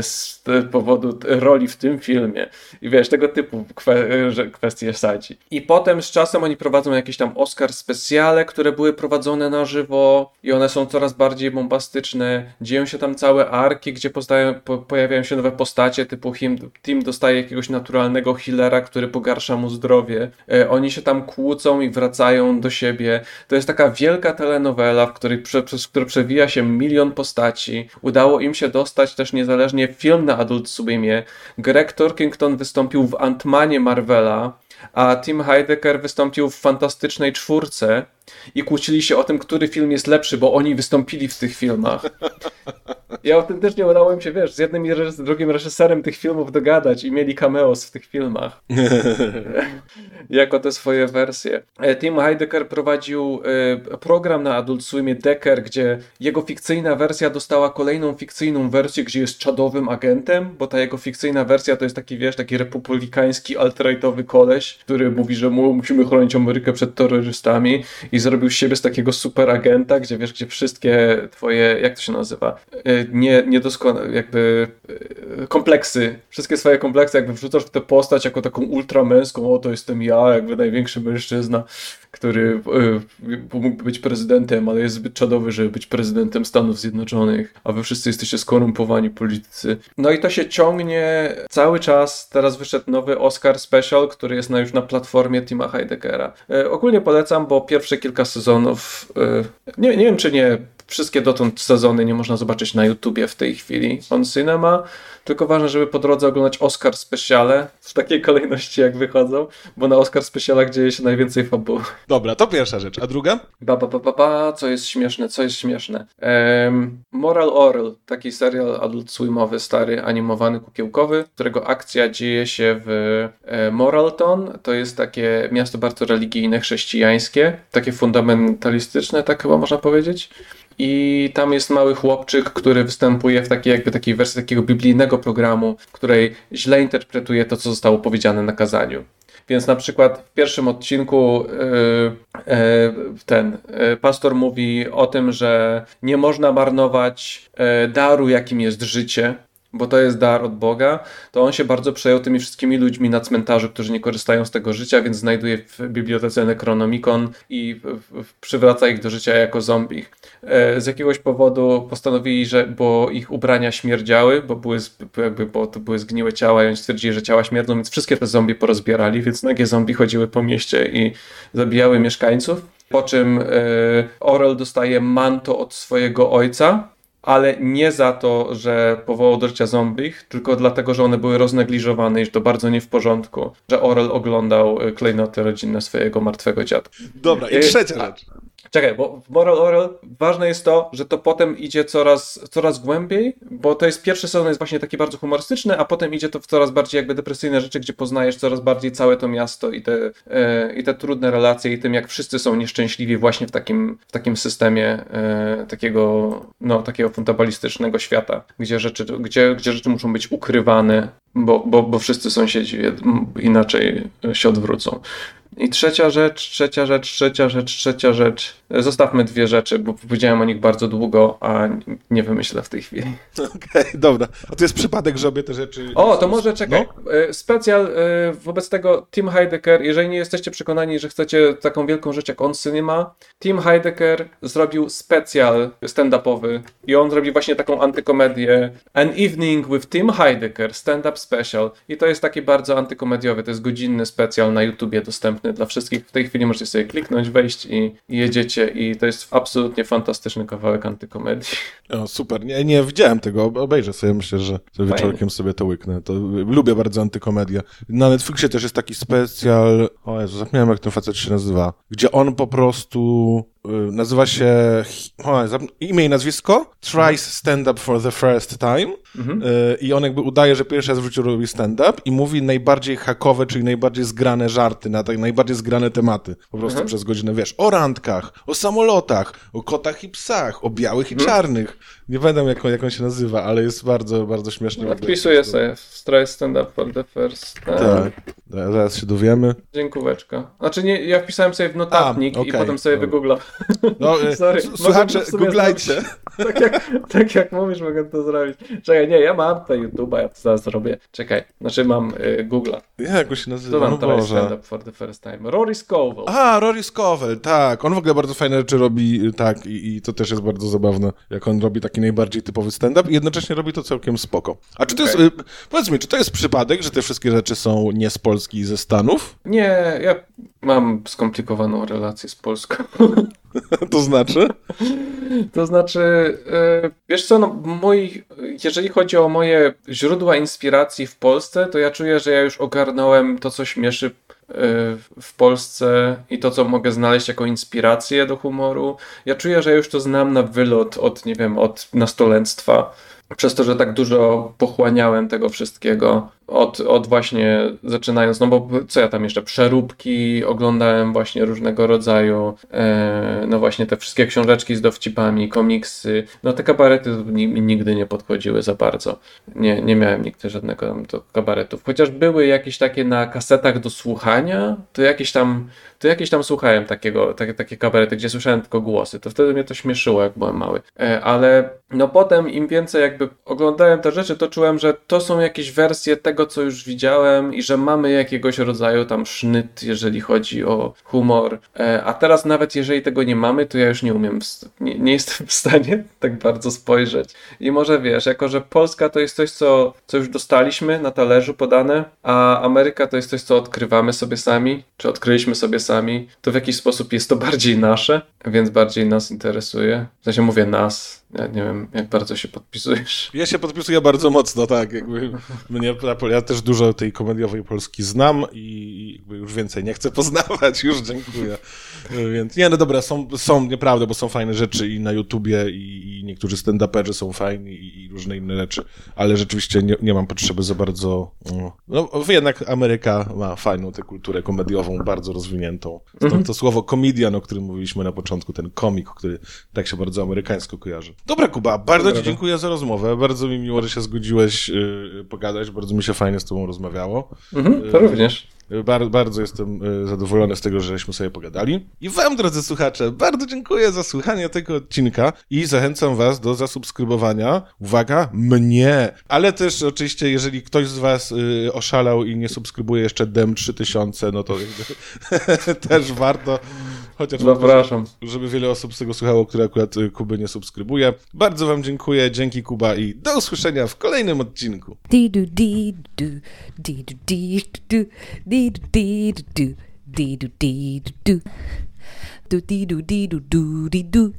z powodu roli w tym filmie. I wiesz, tego typu kwe kwestie sadzi. I potem z czasem oni prowadzą jakieś tam Oscar specjale, które były prowadzone na żywo i one są coraz bardziej bombastyczne. Dzieją się tam całe arki, gdzie poznają, po, pojawiają się nowe postacie, typu him, Tim dostaje jakiegoś naturalnego healera, który pogarsza mu zdrowie. E, oni się tam kłócą i wracają do siebie. To jest taka wielka telenowela, w której prze, przez którą przewija się milion postaci. Udało im się dostać też niezależnie film na Adult Swimie. Greg Turkington wystąpił w Antmanie Marvela, a Tim Heidecker wystąpił w Fantastycznej Czwórce i kłócili się o tym, który film jest lepszy, bo oni wystąpili w tych filmach. I autentycznie udało im się, wiesz, z jednym i z drugim reżyserem tych filmów dogadać i mieli cameos w tych filmach. jako te swoje wersje. E, Tim Heidecker prowadził e, program na Adult Swimie Decker, gdzie jego fikcyjna wersja dostała kolejną fikcyjną wersję, gdzie jest czadowym agentem, bo ta jego fikcyjna wersja to jest taki, wiesz, taki republikański, alt-rightowy koleś, który mówi, że mu, musimy chronić Amerykę przed terrorystami i zrobił z siebie z takiego super agenta, gdzie wiesz, gdzie wszystkie twoje, jak to się nazywa, e, nie, niedoskonałe, jakby kompleksy, wszystkie swoje kompleksy jakby wrzucasz w tę postać jako taką ultramęską, o to jestem ja, jakby największy mężczyzna, który y, mógłby być prezydentem, ale jest zbyt czadowy, żeby być prezydentem Stanów Zjednoczonych, a wy wszyscy jesteście skorumpowani politycy. No i to się ciągnie cały czas. Teraz wyszedł nowy Oscar Special, który jest na, już na platformie Tima Heideckera. Y, ogólnie polecam, bo pierwsze kilka sezonów, y, nie, nie wiem czy nie wszystkie dotąd sezony nie można zobaczyć na YouTubie w tej chwili on cinema, tylko ważne, żeby po drodze oglądać Oscar Speciale w takiej kolejności jak wychodzą, bo na Oscar Specialach dzieje się najwięcej fabuł. Dobra, to pierwsza rzecz. A druga? Ba, ba, ba, ba, ba co jest śmieszne, co jest śmieszne. Um, Moral Oral, taki serial adult swimowy, stary, animowany, kukiełkowy, którego akcja dzieje się w e, Moralton. To jest takie miasto bardzo religijne, chrześcijańskie, takie fundamentalistyczne, tak chyba można powiedzieć. I tam jest mały chłopczyk, który występuje w takiej jakby takiej wersji takiego biblijnego programu, w której źle interpretuje to, co zostało powiedziane na kazaniu. Więc na przykład w pierwszym odcinku yy, yy, ten yy, pastor mówi o tym, że nie można marnować daru, jakim jest życie, bo to jest dar od Boga, to on się bardzo przejął tymi wszystkimi ludźmi na cmentarzu, którzy nie korzystają z tego życia, więc znajduje w bibliotece Necronomicon i przywraca ich do życia jako zombie. E, z jakiegoś powodu postanowili, że bo ich ubrania śmierdziały, bo były, jakby, bo to były zgniłe ciała i oni stwierdzili, że ciała śmierdzą, więc wszystkie te zombie porozbierali, więc nagie zombie chodziły po mieście i zabijały mieszkańców. Po czym e, Orel dostaje manto od swojego ojca, ale nie za to, że powołał do życia zombich, tylko dlatego, że one były roznegliżowane i że to bardzo nie w porządku, że Orel oglądał e, klejnoty rodzinne swojego martwego dziadka. Dobra, i trzecia rzecz. Czekaj, bo w Moral Oral ważne jest to, że to potem idzie coraz, coraz głębiej, bo to jest pierwszy sezon jest właśnie taki bardzo humorystyczny, a potem idzie to w coraz bardziej jakby depresyjne rzeczy, gdzie poznajesz coraz bardziej całe to miasto i te, e, i te trudne relacje i tym, jak wszyscy są nieszczęśliwi właśnie w takim, w takim systemie e, takiego, no, takiego fundamentalistycznego świata, gdzie rzeczy, gdzie, gdzie rzeczy muszą być ukrywane, bo, bo, bo wszyscy sąsiedzi inaczej się odwrócą. I trzecia rzecz, trzecia rzecz, trzecia rzecz, trzecia rzecz. Zostawmy dwie rzeczy, bo powiedziałem o nich bardzo długo, a nie wymyślę w tej chwili. Okej, okay, dobra. A to jest przypadek, że obie te rzeczy... O, to może czekaj. No? E, specjal e, wobec tego Tim Heidecker, jeżeli nie jesteście przekonani, że chcecie taką wielką rzecz jak on cinema, Tim Heidecker zrobił specjal stand-upowy i on zrobił właśnie taką antykomedię An Evening with Tim Heidecker, stand-up special. I to jest taki bardzo antykomediowy, to jest godzinny specjal na YouTubie dostępny dla wszystkich. W tej chwili możecie sobie kliknąć, wejść i, i jedziecie i to jest absolutnie fantastyczny kawałek antykomedii. O, super. Nie, nie widziałem tego, obejrzę sobie, myślę, że wieczorkiem sobie to łyknę. To, lubię bardzo antykomedię. Na Netflixie też jest taki specjal, o Jezu, zapomniałem jak ten facet się nazywa, gdzie on po prostu nazywa się o, imię i nazwisko Tries Stand Up for the First Time mhm. Y, i on jakby udaje, że pierwszy raz w życiu robi stand-up i mówi najbardziej hakowe, czyli najbardziej zgrane żarty, na tak najbardziej zgrane tematy. Po prostu mhm. przez godzinę, wiesz, o randkach, o samolotach, o kotach i psach, o białych i mhm. czarnych. Nie pamiętam jak on, jak on się nazywa, ale jest bardzo, bardzo śmieszny. No, wpisuję sobie Try Stand Up for the First Time. Tak, zaraz się dowiemy. Dziękóweczka. Znaczy nie, ja wpisałem sobie w notatnik A, okay. i potem sobie. No, e, Sorry, słuchacze, googlajcie. Tak jak, tak jak mówisz, mogę to zrobić. Czekaj, nie, ja mam tutaj YouTube'a, ja to zaraz zrobię. Czekaj, znaczy mam y, Google'a. Jak go się nazywa? To mam no stand up for the first time. Rory Scovel. A, Rory Scovel, tak. On w ogóle bardzo fajne rzeczy robi, y, tak, i, i to też jest bardzo zabawne, jak on robi taki najbardziej typowy stand-up i jednocześnie robi to całkiem spoko. A czy to okay. jest, y, powiedz mi, czy to jest przypadek, że te wszystkie rzeczy są nie z Polski i ze Stanów? Nie, ja mam skomplikowaną relację z Polską. to znaczy? To znaczy, yy, wiesz co, no, mój, jeżeli chodzi o moje źródła inspiracji w Polsce, to ja czuję, że ja już ogarnąłem to, co śmieszy y, w Polsce i to, co mogę znaleźć jako inspirację do humoru. Ja czuję, że już to znam na wylot od, nie wiem, od nastolenstwa. Przez to, że tak dużo pochłaniałem tego wszystkiego, od, od właśnie zaczynając, no bo co ja tam jeszcze, przeróbki, oglądałem właśnie różnego rodzaju, e, no właśnie te wszystkie książeczki z dowcipami, komiksy, no te kabarety nigdy nie podchodziły za bardzo. Nie, nie miałem nigdy żadnego tam do kabaretów. Chociaż były jakieś takie na kasetach do słuchania, to jakieś tam, to jakieś tam słuchałem takiego, takie, takie kabarety, gdzie słyszałem tylko głosy. To wtedy mnie to śmieszyło, jak byłem mały. E, ale no potem im więcej jakby oglądałem te rzeczy, to czułem, że to są jakieś wersje tego, co już widziałem i że mamy jakiegoś rodzaju tam sznyt, jeżeli chodzi o humor. E, a teraz nawet jeżeli tego nie mamy, to ja już nie umiem, nie, nie jestem w stanie tak bardzo spojrzeć. I może wiesz, jako że Polska to jest coś, co, co już dostaliśmy na talerzu podane, a Ameryka to jest coś, co odkrywamy sobie sami, czy odkryliśmy sobie sami, to w jakiś sposób jest to bardziej nasze, więc bardziej nas interesuje. W sensie mówię nas, ja nie wiem, jak bardzo się podpisujesz. Ja się podpisuję bardzo mocno, tak. Jakby mnie, ja też dużo tej komediowej Polski znam i już więcej nie chcę poznawać, już dziękuję. Więc nie, no dobra, są, są nieprawda, bo są fajne rzeczy i na YouTubie i, i niektórzy stand-uperzy są fajni i, i, różne inne rzeczy, ale rzeczywiście nie, nie mam potrzeby za bardzo... No, jednak Ameryka ma fajną tę kulturę komediową, bardzo rozwiniętą. Stąd mhm. to słowo comedian, o którym mówiliśmy na początku, ten komik, który tak się bardzo amerykańsko kojarzy. Dobra, Kuba, bardzo Dobra. Ci dziękuję za rozmowę. Bardzo mi miło, że się zgodziłeś yy, pogadać. Bardzo mi się fajnie z Tobą rozmawiało. Mhm, to yy, również. Bar bardzo jestem y, zadowolony z tego, żeśmy sobie pogadali. I Wam, drodzy słuchacze, bardzo dziękuję za słuchanie tego odcinka i zachęcam Was do zasubskrybowania. Uwaga, mnie! Ale też oczywiście, jeżeli ktoś z Was y, oszalał i nie subskrybuje jeszcze DEM 3000, no to też warto. Chociaż Zapraszam. Żeby, żeby wiele osób z tego słuchało, które akurat y, Kuby nie subskrybuje. Bardzo Wam dziękuję, dzięki Kuba i do usłyszenia w kolejnym odcinku dee do dee do do dee do dee do do do dee do dee do do dee do